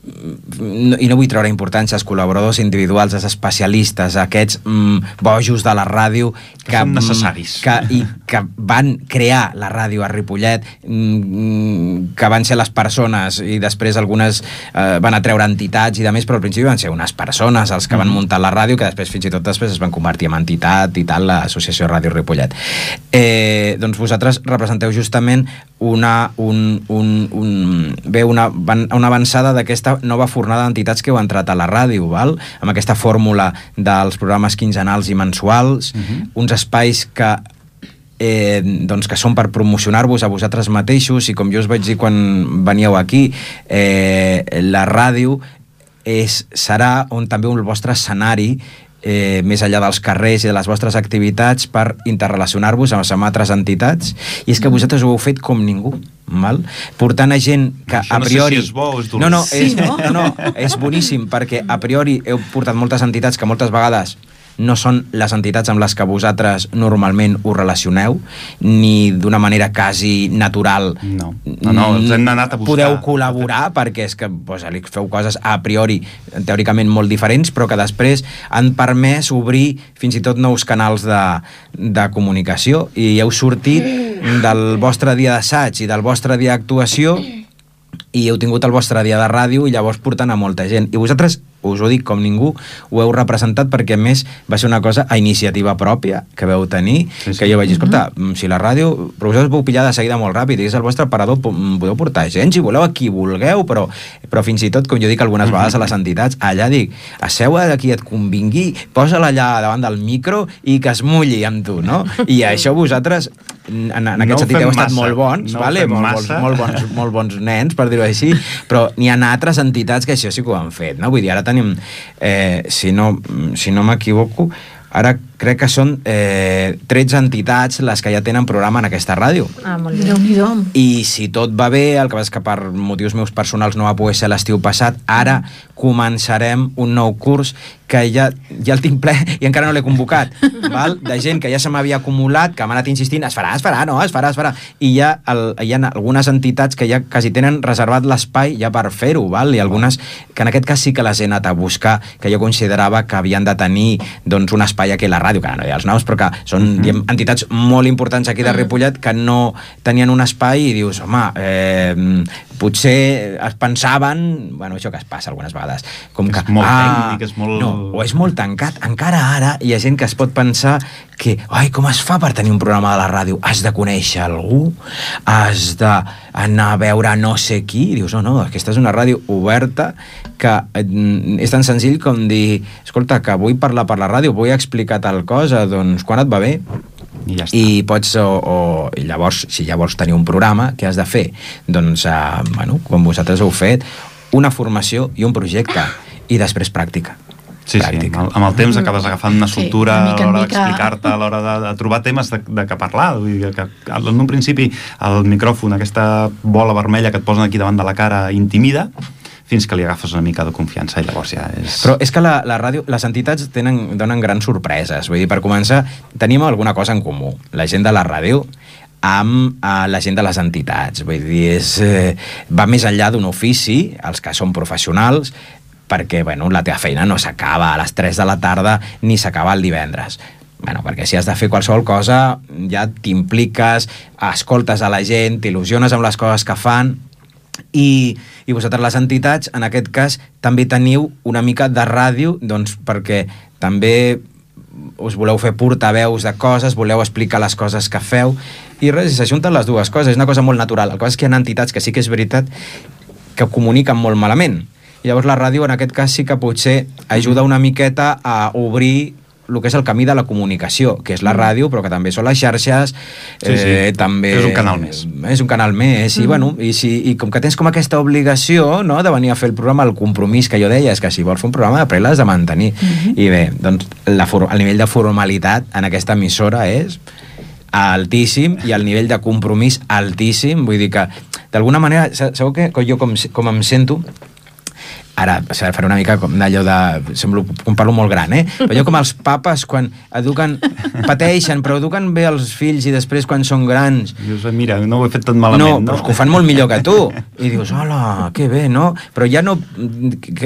no, i no vull treure importància als col·laboradors individuals, als especialistes, a aquests mm, bojos de la ràdio Que són necessaris. que, i que van crear la ràdio a Ripollet mm, que van ser les persones i després algunes eh, van a treure entitats i de més, però al principi van ser unes persones els que van muntar la ràdio que després fins i tot després es van convertir en entitat i tal, l'Associació Ràdio Ripollet eh, doncs vosaltres representeu justament una, un, un, un, bé, una, una avançada d'aquesta nova fornada d'entitats que heu entrat a la ràdio, val? amb aquesta fórmula dels programes quinzenals i mensuals, uns espais que eh, doncs que són per promocionar-vos a vosaltres mateixos i com jo us vaig dir quan veníeu aquí eh, la ràdio és, serà on també el vostre escenari eh, més enllà dels carrers i de les vostres activitats per interrelacionar-vos amb, amb altres entitats i és que vosaltres ho heu fet com ningú val? portant a gent que Això a no sé priori si és bo o és dolç. no, no, Sí, és, no? no, no, és boníssim perquè a priori heu portat moltes entitats que moltes vegades no són les entitats amb les que vosaltres normalment us relacioneu, ni d'una manera quasi natural. No. No, no, els hem anat a buscar. Podeu col·laborar perquè és que pues, li feu coses a priori teòricament molt diferents, però que després han permès obrir fins i tot nous canals de, de comunicació i heu sortit del vostre dia d'assaig i del vostre dia d'actuació i heu tingut el vostre dia de ràdio i llavors portant a molta gent. I vosaltres, us ho dic com ningú, ho heu representat perquè a més va ser una cosa a iniciativa pròpia que veu tenir, Sí, sí. que jo vaig dir, escolta, mm, si la ràdio, però vosaltres vau pillar de seguida molt ràpid, i és el vostre parador, mm, podeu portar gent, si voleu, a qui vulgueu, però, però fins i tot, com jo dic algunes vegades a les entitats, allà dic, asseu a qui et convingui, posa-la allà davant del micro i que es mulli amb tu, no? I això vosaltres, en, en No aquest ho sentit, heu estat massa, molt bons, no vale? molt, massa. bons, molt, bons, molt bons nens, per dir-ho així, però n'hi ha altres entitats que això sí que ho han fet, no? Vull dir, ara tenim, eh, si no, si no m'equivoco, ara crec que són eh, 13 entitats les que ja tenen programa en aquesta ràdio. Ah, molt bé. Déu-n'hi-do. I si tot va bé, el que passa és que per motius meus personals no va poder ser l'estiu passat, ara començarem un nou curs que ja, ja el tinc ple i encara no l'he convocat, val? de gent que ja se m'havia acumulat, que m'ha anat insistint, es farà, es farà, no, es farà, es farà. I hi ha, el, hi ha algunes entitats que ja quasi tenen reservat l'espai ja per fer-ho, val? i algunes que en aquest cas sí que les he anat a buscar, que jo considerava que havien de tenir doncs, un espai aquí a la ràdio, que ara no hi ha els noms, però que són mm -hmm. diguem, entitats molt importants aquí de Ripollet que no tenien un espai i dius, home, eh, potser es pensaven, bueno, això que es passa algunes vegades, com És que... ah, molt tècnic, és molt- No, o és molt tancat. Encara ara hi ha gent que es pot pensar que, ai, com es fa per tenir un programa de la ràdio? Has de conèixer algú? Has d'anar a veure no sé qui? I dius, no, no, aquesta és una ràdio oberta que eh, és tan senzill com dir, escolta, que vull parlar per la ràdio, vull explicar tal cosa, doncs quan et va bé? I ja està. i pots, o, o i llavors, si ja vols tenir un programa, què has de fer? Doncs, eh, bueno, com vosaltres heu fet, una formació i un projecte, i després pràctica. Sí, sí, amb el, amb el temps acabes agafant una Sí, soltura mica a l'hora d'explicar-te, a l'hora de, de trobar temes de, de què parlar. Vull dir que, que en un principi el micròfon, aquesta bola vermella que et posen aquí davant de la cara, intimida, fins que li agafes una mica de confiança i llavors ja és... Però és que la, la ràdio, les entitats tenen, donen grans sorpreses. Vull dir, per començar, tenim alguna cosa en comú. La gent de la ràdio amb eh, la gent de les entitats. Vull dir, és, eh, va més enllà d'un ofici, els que són professionals, perquè bueno, la teva feina no s'acaba a les 3 de la tarda ni s'acaba el divendres. Bueno, perquè si has de fer qualsevol cosa ja t'impliques, escoltes a la gent, t'il·lusiones amb les coses que fan i, i vosaltres les entitats en aquest cas també teniu una mica de ràdio doncs perquè també us voleu fer portaveus de coses, voleu explicar les coses que feu. I res, s'ajunten les dues coses, és una cosa molt natural. El que és que hi ha entitats que sí que és veritat que comuniquen molt malament. I llavors la ràdio en aquest cas sí que potser ajuda una miqueta a obrir el que és el camí de la comunicació, que és la ràdio, però que també són les xarxes, Sí, sí. eh, també... És un canal més. És un canal més, i, bueno, i, si, i com que tens com aquesta obligació no, de venir a fer el programa, el compromís que jo deia, és que si vols fer un programa, després l'has de mantenir. I bé, doncs la, el nivell de formalitat en aquesta emissora és altíssim i el nivell de compromís altíssim, vull dir que d'alguna manera, sa- sabeu que jo com, com em sento ara faré una mica com d'allò de... Semblo com parlo molt gran, eh? Però jo com els papes quan eduquen... pateixen, però eduquen bé els fills i després quan són grans Dius, mira, no ho he fet tan malament, no, però és que ho fan molt millor que tu. I dius, hola, que bé, no? Però ja no,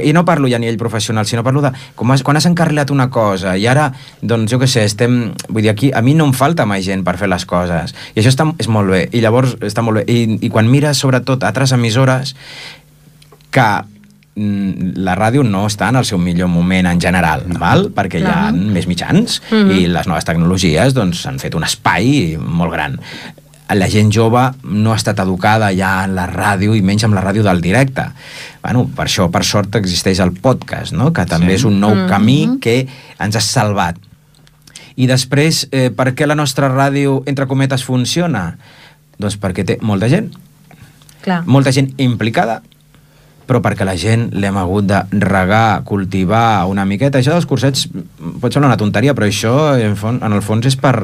i no parlo ja a nivell professional, sinó parlo de com has, quan has encarrilat una cosa i ara, doncs jo què sé, estem... Vull dir, aquí a mi no em falta mai gent per fer les coses. I això està, és molt bé. I llavors està molt bé. I, i quan mires, sobretot, altres emissores que la ràdio no està en el seu millor moment en general, val? perquè hi ha més mitjans Mhm. i les noves tecnologies doncs, han fet un espai molt gran. La gent jove no ha estat educada ja en la ràdio i menys amb la ràdio del directe. Bueno, per això, per sort, existeix el podcast, no? que també Sí. és un nou camí que ens ha salvat. I després, eh, per què la nostra ràdio, entre cometes, funciona? Doncs perquè té molta gent, Clar. molta gent implicada, però perquè la gent l'hem hagut de regar, cultivar una miqueta. Això dels cursets pot semblar una tonteria, però això en, fon, en el fons és per,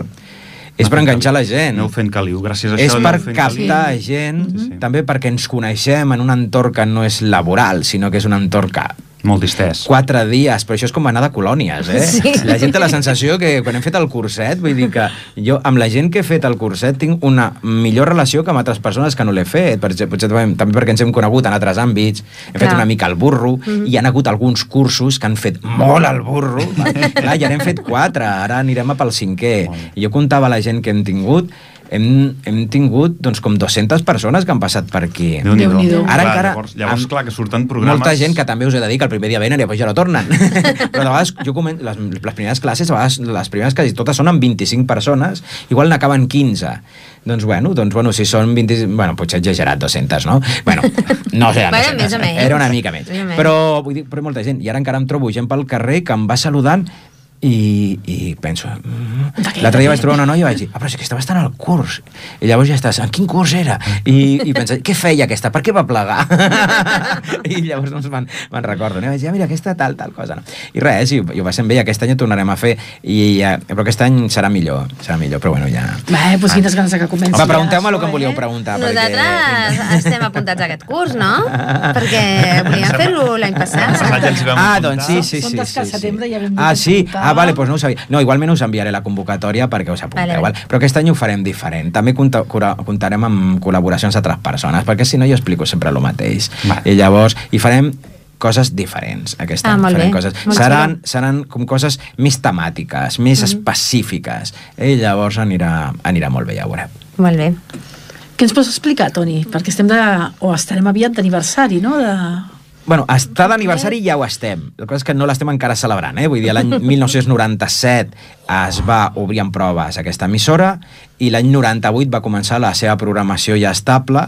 és per enganxar la gent. Aneu fent caliu, gràcies a És això per aneu fent captar caliu. gent, Sí, sí. també perquè ens coneixem en un entorn que no és laboral, sinó que és un entorn que Molt distès. quatre dies, però això és com anar de colònies, eh? Sí. La gent té la sensació que quan hem fet el curset, vull dir que jo amb la gent que he fet el curset tinc una millor relació que amb altres persones que no l'he fet, per exemple, potser també, perquè ens hem conegut en altres àmbits, hem fet Clar. una mica el burro, mm -hmm. i hi han hagut alguns cursos que han fet molt el burro, clar, ja n'hem fet quatre, ara anirem a pel cinquè, i jo comptava la gent que hem tingut, hem, hem tingut doncs, com 200 persones que han passat per aquí. Déu-n'hi-do. Déu-n'hi-do. Ara Clar, encara... Llavors, llavors clar, que surten programes... Molta gent que també us he de dir que el primer dia venen i després ja no tornen. Però de vegades, jo comen, les, les primeres classes, a vegades les primeres quasi totes són amb 25 persones, igual n'acaben 15. Doncs bueno, doncs bueno, si són 20... Bueno, potser he exagerat 200, no? Bueno, no sé, Bueno, 200, més o menys. era una mica. Més menys. Però, vull dir, però molta gent. I ara encara em trobo gent pel carrer que em va saludant i, i penso... Mm, L'altre dia vaig trobar una noia i vaig dir, ah, però si aquesta va estar en el curs. I llavors ja estàs, en quin curs era? I, i pensa, què feia aquesta? Per què va plegar? I llavors doncs me'n me recordo. No? I vaig dir, ah, mira, aquesta tal, tal cosa. No? I res, i, i ho va sent bé, i aquest any ho tornarem a fer. I, ja, però aquest any serà millor, serà millor, però bueno, ja... Bé, doncs quines ganes que comenci. Va, pregunteu-me el que em volíeu eh? preguntar. Nosaltres estem apuntats a aquest curs, no? Perquè volíem fer-lo l'any passat. Ah, doncs sí, sí, Són sí. que al sí, sí. vam dir Ah, que sí? s'apuntava. Ah, vale, doncs no ho sabia. No, igualment us enviaré la convocatòria perquè us apunteu, Vale, vale, vale. però aquest any ho farem diferent. També comptarem amb col·laboracions d'altres persones, perquè si no jo explico sempre el mateix. Vale. I llavors, hi farem coses diferents aquest Ah, any. molt farem bé, coses. molt Seran, seran com coses més temàtiques, més específiques. I llavors anirà, anirà molt bé, ja ho veureu. Molt bé. Què ens pots explicar, Toni? Perquè estem de... o estarem aviat d'aniversari, no? De... Bueno, està d'aniversari ja ho estem. La cosa és que no l'estem encara celebrant, eh? Vull dir, l'any 1997 es va obrir en proves aquesta emissora i l'any 98 va començar la seva programació ja estable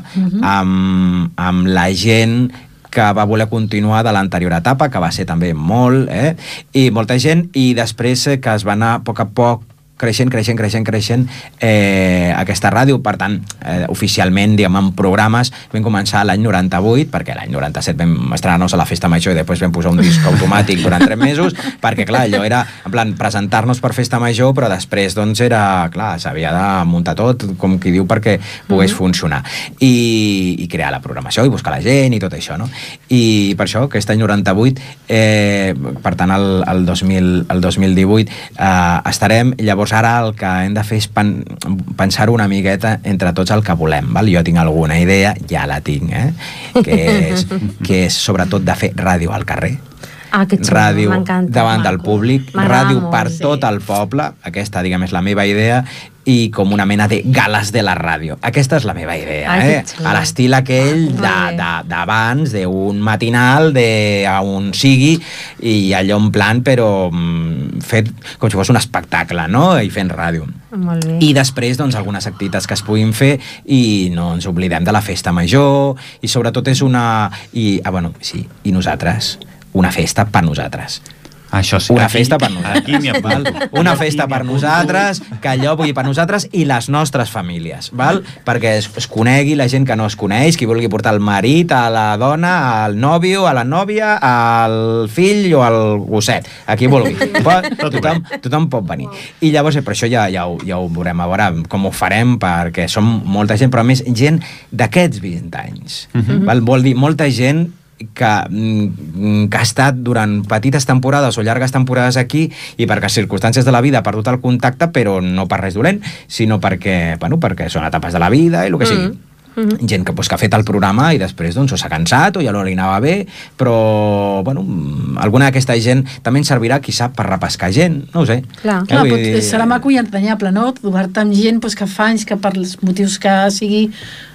amb, amb la gent que va voler continuar de l'anterior etapa, que va ser també molt, eh? i molta gent, i després eh, que es va anar a poc a poc creixent, creixent, creixent, creixent eh, aquesta ràdio, per tant, eh, oficialment, diguem, en programes, vam començar l'any 98, perquè l'any 97 vam estrenar-nos a la Festa Major i després vam posar un disc automàtic durant tres mesos, perquè, clar, allò era, en plan, presentar-nos per Festa Major, però després, doncs, era, clar, s'havia de muntar tot, com qui diu, perquè pogués funcionar. I, I crear la programació, i buscar la gent, i tot això, no? I per això, aquest any 98, eh, per tant, el, el, 2000, el 2018, eh, estarem, llavors ara el que hem de fer és pen, pensar-ho una miqueta entre tots el que volem, val? jo tinc alguna idea, ja la tinc, eh? que, és, que és sobretot de fer ràdio al carrer, Ah, que xulo, ràdio davant del públic, ràdio per sí. tot el poble, aquesta, diguem, és la meva idea, i com una mena de gales de la ràdio. Aquesta és la meva idea, que eh? A l'estil aquell de- d'abans, d'un matinal, de a on sigui, i allò en plan, però mm, fet com si fos un espectacle, no? I fent ràdio. Molt bé. I després, doncs, algunes activitats que es puguin fer i no ens oblidem de la festa major i sobretot és una... I, ah, bueno, sí, i nosaltres, una festa per nosaltres. Això sí. Una aquí- festa per nosaltres. Aquí m'hi val? apunto. Una Aquí festa per nosaltres, que allò vull dir per nosaltres i les nostres famílies, val? perquè es, es conegui la gent que no es coneix, qui vulgui portar el marit, a la dona, al nòvio, a la nòvia, al fill o al gosset, a qui vulgui. Pot, Tot tothom, tothom pot venir. I llavors, eh, per això ja, ja, ho, ja ho veurem a veure com ho farem, perquè som molta gent, però a més gent d'aquests 20 anys. val? Vol dir molta gent que, mm, que ha estat durant petites temporades o llargues temporades aquí i perquè circumstàncies de la vida ha perdut el contacte però no per res dolent sinó perquè, bueno, perquè són etapes de la vida i el que sigui Mhm. gent que, pues, que ha fet el programa i després doncs, o s'ha cansat o ja no li anava bé però bueno, mm, alguna d'aquesta gent també ens servirà qui sap per repescar gent no ho sé Clar. Eh, Clar, vull pot, dir- serà maco i entranyable, no? Trobar-te amb gent pues, que fa anys que per els motius que sigui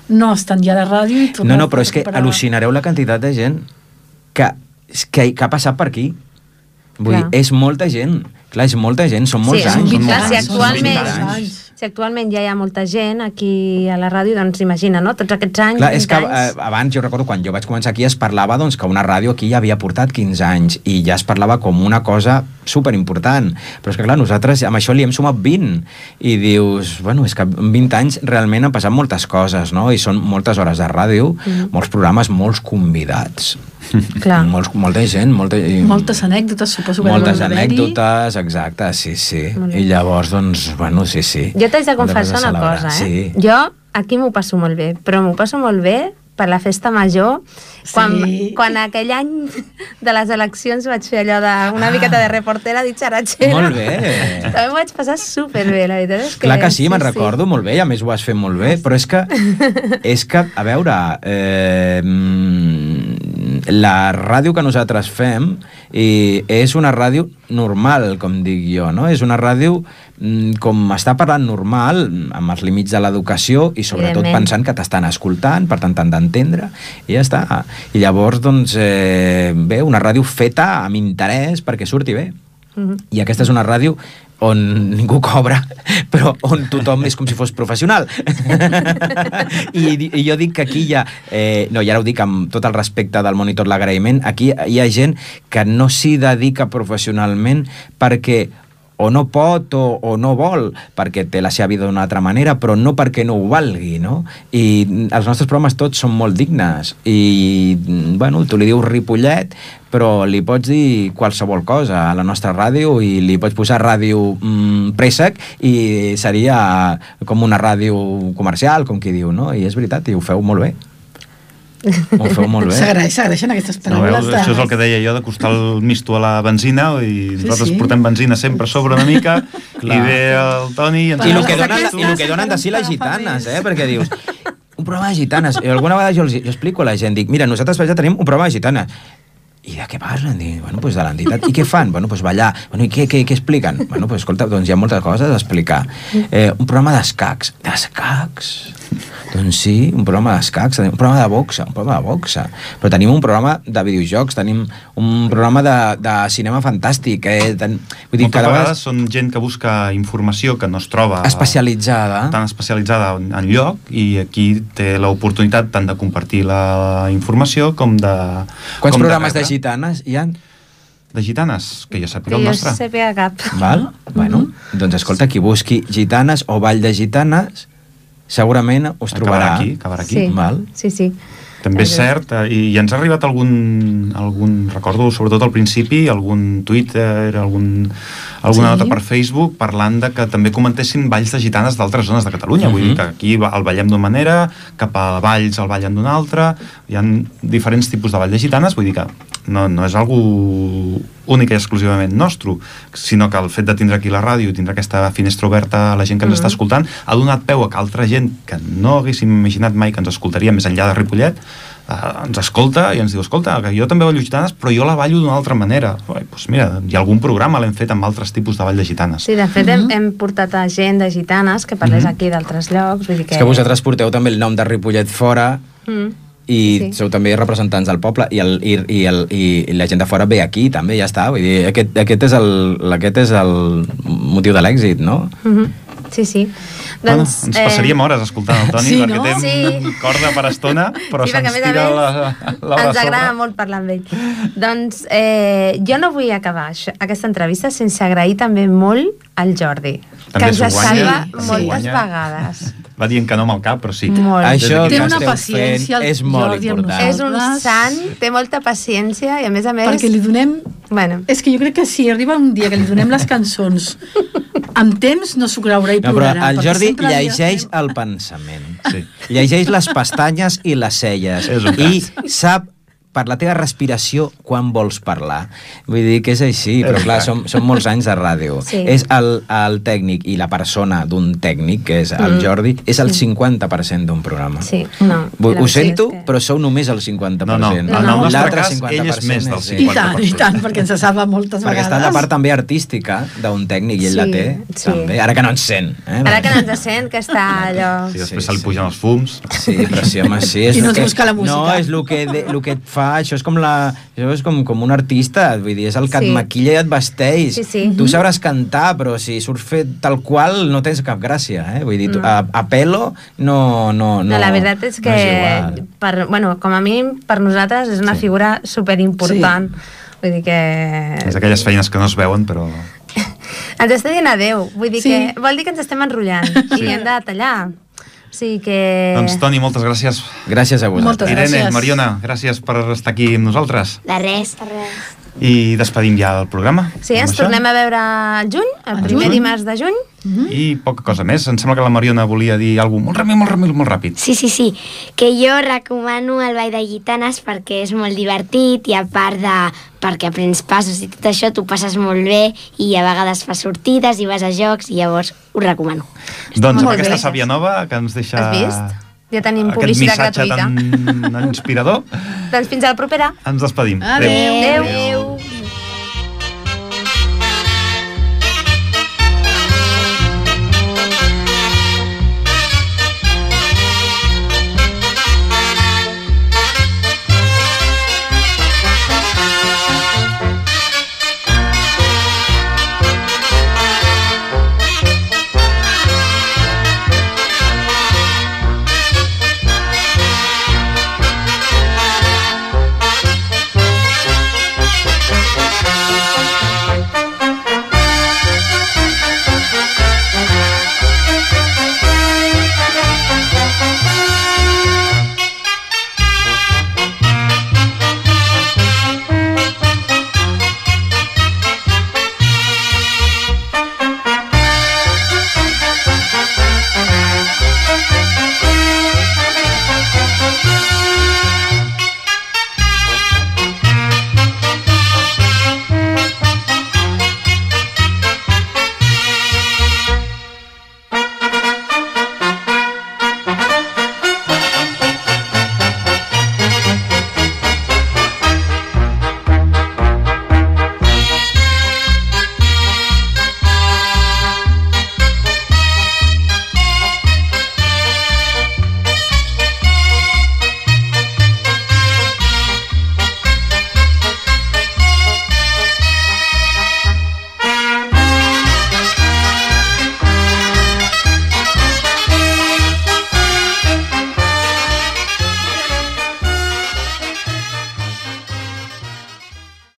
no estan ja a la ràdio i No, no, però és que recuperar- al·lucinareu la quantitat de gent que, que, que ha passat per aquí. Vull Clar. dir, és molta gent. Clar, és molta gent, són molts sí, anys. són clar, si anys, són actualment, 20 anys. si actualment ja hi ha molta gent aquí a la ràdio, doncs imagina, no? Tots aquests anys, Clar, és que 20 eh, anys... abans, jo recordo, quan jo vaig començar aquí, es parlava doncs, que una ràdio aquí ja havia portat 15 anys i ja es parlava com una cosa superimportant. Però és que, clar, nosaltres amb això li hem sumat 20 i dius, bueno, és que en 20 anys realment han passat moltes coses, no? I són moltes hores de ràdio, Mm. molts programes, molts convidats. Clar. Molts, molta gent, molta, i- Moltes anècdotes, suposo que moltes anècdotes, exacte, sí, sí. I llavors, doncs, bueno, sí, sí. Jo t'haig de confessar a una cosa, eh? Sí. Jo aquí m'ho passo molt bé, però m'ho passo molt bé per la festa major, quan, Sí. quan aquell any de les eleccions vaig fer allò d'una miqueta de reportera ditxaratxera. Ah. Molt bé. També m'ho vaig passar superbé, la veritat és que... Clar que sí, me'n recordo molt bé, i a més ho has fet molt bé, però és que, és que a veure, eh, mm, la ràdio que nosaltres fem i és una ràdio normal, com dic jo, no? És una ràdio mm, com està parlant normal, amb els límits de l'educació i sobretot pensant que t'estan escoltant, per tant t'han d'entendre, i ja està. I llavors, doncs, eh, bé, una ràdio feta amb interès perquè surti bé. Mhm. I aquesta és una ràdio on ningú cobra, però on tothom és com si fos professional. I, I jo dic que aquí hi ha, eh, no, i ara ho dic amb tot el respecte del monitor l'agraïment, aquí hi ha gent que no s'hi dedica professionalment perquè o no pot o, o no vol, perquè té la seva vida d'una altra manera, però no perquè no ho valgui, no? I els nostres programes tots són molt dignes i, bueno, tu li dius Ripollet, però li pots dir qualsevol cosa a la nostra ràdio i li pots posar ràdio mm, préssec i seria com una ràdio comercial, com qui diu, no? I és veritat, i ho feu molt bé. Ho feu molt bé. S'agraeix, s'agraeixen aquestes No, paraules. veus? de- Això és el que deia jo, d'acostar el misto a la benzina i Sí, nosaltres sí. portem benzina sempre a sobre una mica i ve el Toni i ens I el que donen, i el que donen de si les gitanes, eh? Perquè dius, un programa de gitanes. I alguna vegada jo, els, jo explico a la gent, dic, mira, nosaltres ja tenim un programa de gitanes. I de què parlen? Dic, bueno, pues de l'entitat. I què fan? Bueno, pues ballar. Bueno, i què, què, què expliquen? Bueno, pues escolta, doncs hi ha moltes coses a explicar. Eh, un programa d'escacs. D'escacs? Doncs sí, un programa d'escacs, un programa de boxa, un programa de boxa. Però tenim un programa de videojocs, tenim un programa de, de cinema fantàstic. Eh? Ten, vull dir, Moltes cada vegades vegada són gent que busca informació que no es troba especialitzada. tan especialitzada en, en lloc i aquí té l'oportunitat tant de compartir la informació com de Quants com programes de, rebre. gitanes hi ha? de gitanes? Que jo sàpiga Que el jo nostre. sàpiga cap. Val? Bueno, doncs escolta, qui busqui gitanes o ball de gitanes, segurament us Acabarà trobarà. aquí, acabarà aquí. Sí, Val? sí, sí. També és cert, eh, i, i ens ha arribat algun, algun, recordo sobretot al principi, algun Twitter, algun, alguna Sí. nota per Facebook parlant de que també comentessin balls de gitanes d'altres zones de Catalunya. Vull Mhm. dir que aquí el ballem d'una manera, cap a Valls el ballen d'una altra, hi ha diferents tipus de ball de gitanes, vull dir que no, no és algú únic i exclusivament nostre, sinó que el fet de tindre aquí la ràdio i tindre aquesta finestra oberta a la gent que ens Mhm. està escoltant ha donat peu a que altra gent que no haguéssim imaginat mai que ens escoltaria més enllà de Ripollet ens escolta i ens diu, escolta, que jo també ballo gitanes però jo la ballo d'una altra manera doncs mira, hi ha algun programa l'hem fet amb altres tipus de ball de gitanes Sí, de fet hem, hem portat a gent de gitanes que parlés aquí d'altres llocs, vull dir que... És que vosaltres porteu també el nom de Ripollet fora Mm. i Sí. sou també representants del poble i, el, i, i, el, i la gent de fora ve aquí també, ja està vull dir, aquest, aquest, és el, aquest és el motiu de l'èxit, no? Mhm. Sí, sí. Bueno, ens passaríem hores escoltant el Toni Sí, perquè no? té Sí. corda per estona però sí, se'ns tira més la, l'hora ens agrada molt parlar amb ell. Doncs eh, jo no vull acabar això, aquesta entrevista sense agrair també molt al Jordi, També que ens salva s'ho moltes guanya. vegades. va dient que no amb el cap, però sí Molt. Això Té que una paciència, fent el és molt Jordi, important. És un sant, té molta paciència i a més a més... Perquè li donem... Bueno, És que jo crec que si arriba un dia que li donem les cançons amb temps, no s'ho creurà i No, però plorarà. el perquè Jordi sempre li llegeix agafem- el pensament. Sí. Llegeix les pestanyes i les celles. És un I sap per la teva respiració quan vols parlar. Vull dir que és així, però clar, són, són molts anys de ràdio. Sí. És el, el tècnic i la persona d'un tècnic, que és el Mm. Jordi, és el 50% d'un programa. sí, no. Ho sento, que- però sou només el 50%. No, no, en el nostre L'altre cas, ell és més del és ell. I tant, i tant, perquè ens salva moltes Perquè vegades. està la part també artística d'un tècnic i ell Sí, la té, sí. també. Ara que no ens sent. Eh? Ara que no ens sent, que està allò... Sí, després Sí, se li sí. pugen els fums Sí, però sí, home, sí. És I no que, busca la música. No, és el que, de, el que et fa... Això és com, la, això és com, com un artista, vull dir, és el que Sí. et maquilla i et vesteix. Sí, sí. Tu sabràs cantar, però si surts fet tal qual no tens cap gràcia, eh? Vull dir, tu, No. a, a pelo no... No, no, la veritat és que, no és per, bueno, com a mínim, per nosaltres és una Sí. figura superimportant. Vull dir que... és aquelles feines que no es veuen però Ens està dient adeu. Vull dir Sí. que vol dir que ens estem enrotllant Sí. i hem de tallar. O sigui que... doncs Toni, moltes gràcies Gràcies a vosaltres. Moltes Irene, gràcies. Mariona, gràcies per estar aquí amb nosaltres De res. i despedim ja el programa Sí, ens això. tornem a veure al juny, el Al primer juny. dimarts de juny. i poca cosa més, em sembla que la Mariona volia dir alguna molt ràpid, molt ràpid, molt ràpid Sí, sí, sí, que jo recomano el Ball de Gitanes perquè és molt divertit i a part de perquè aprens passos i tot això, tu passes molt bé i a vegades fas sortides i vas a jocs i llavors ho recomano. doncs amb aquesta sàvia nova que ens deixa Has vist? Ja tenim aquest publicitat missatge gratuïta. tan inspirador Doncs fins a la propera. ens despedim Adéu. Adéu.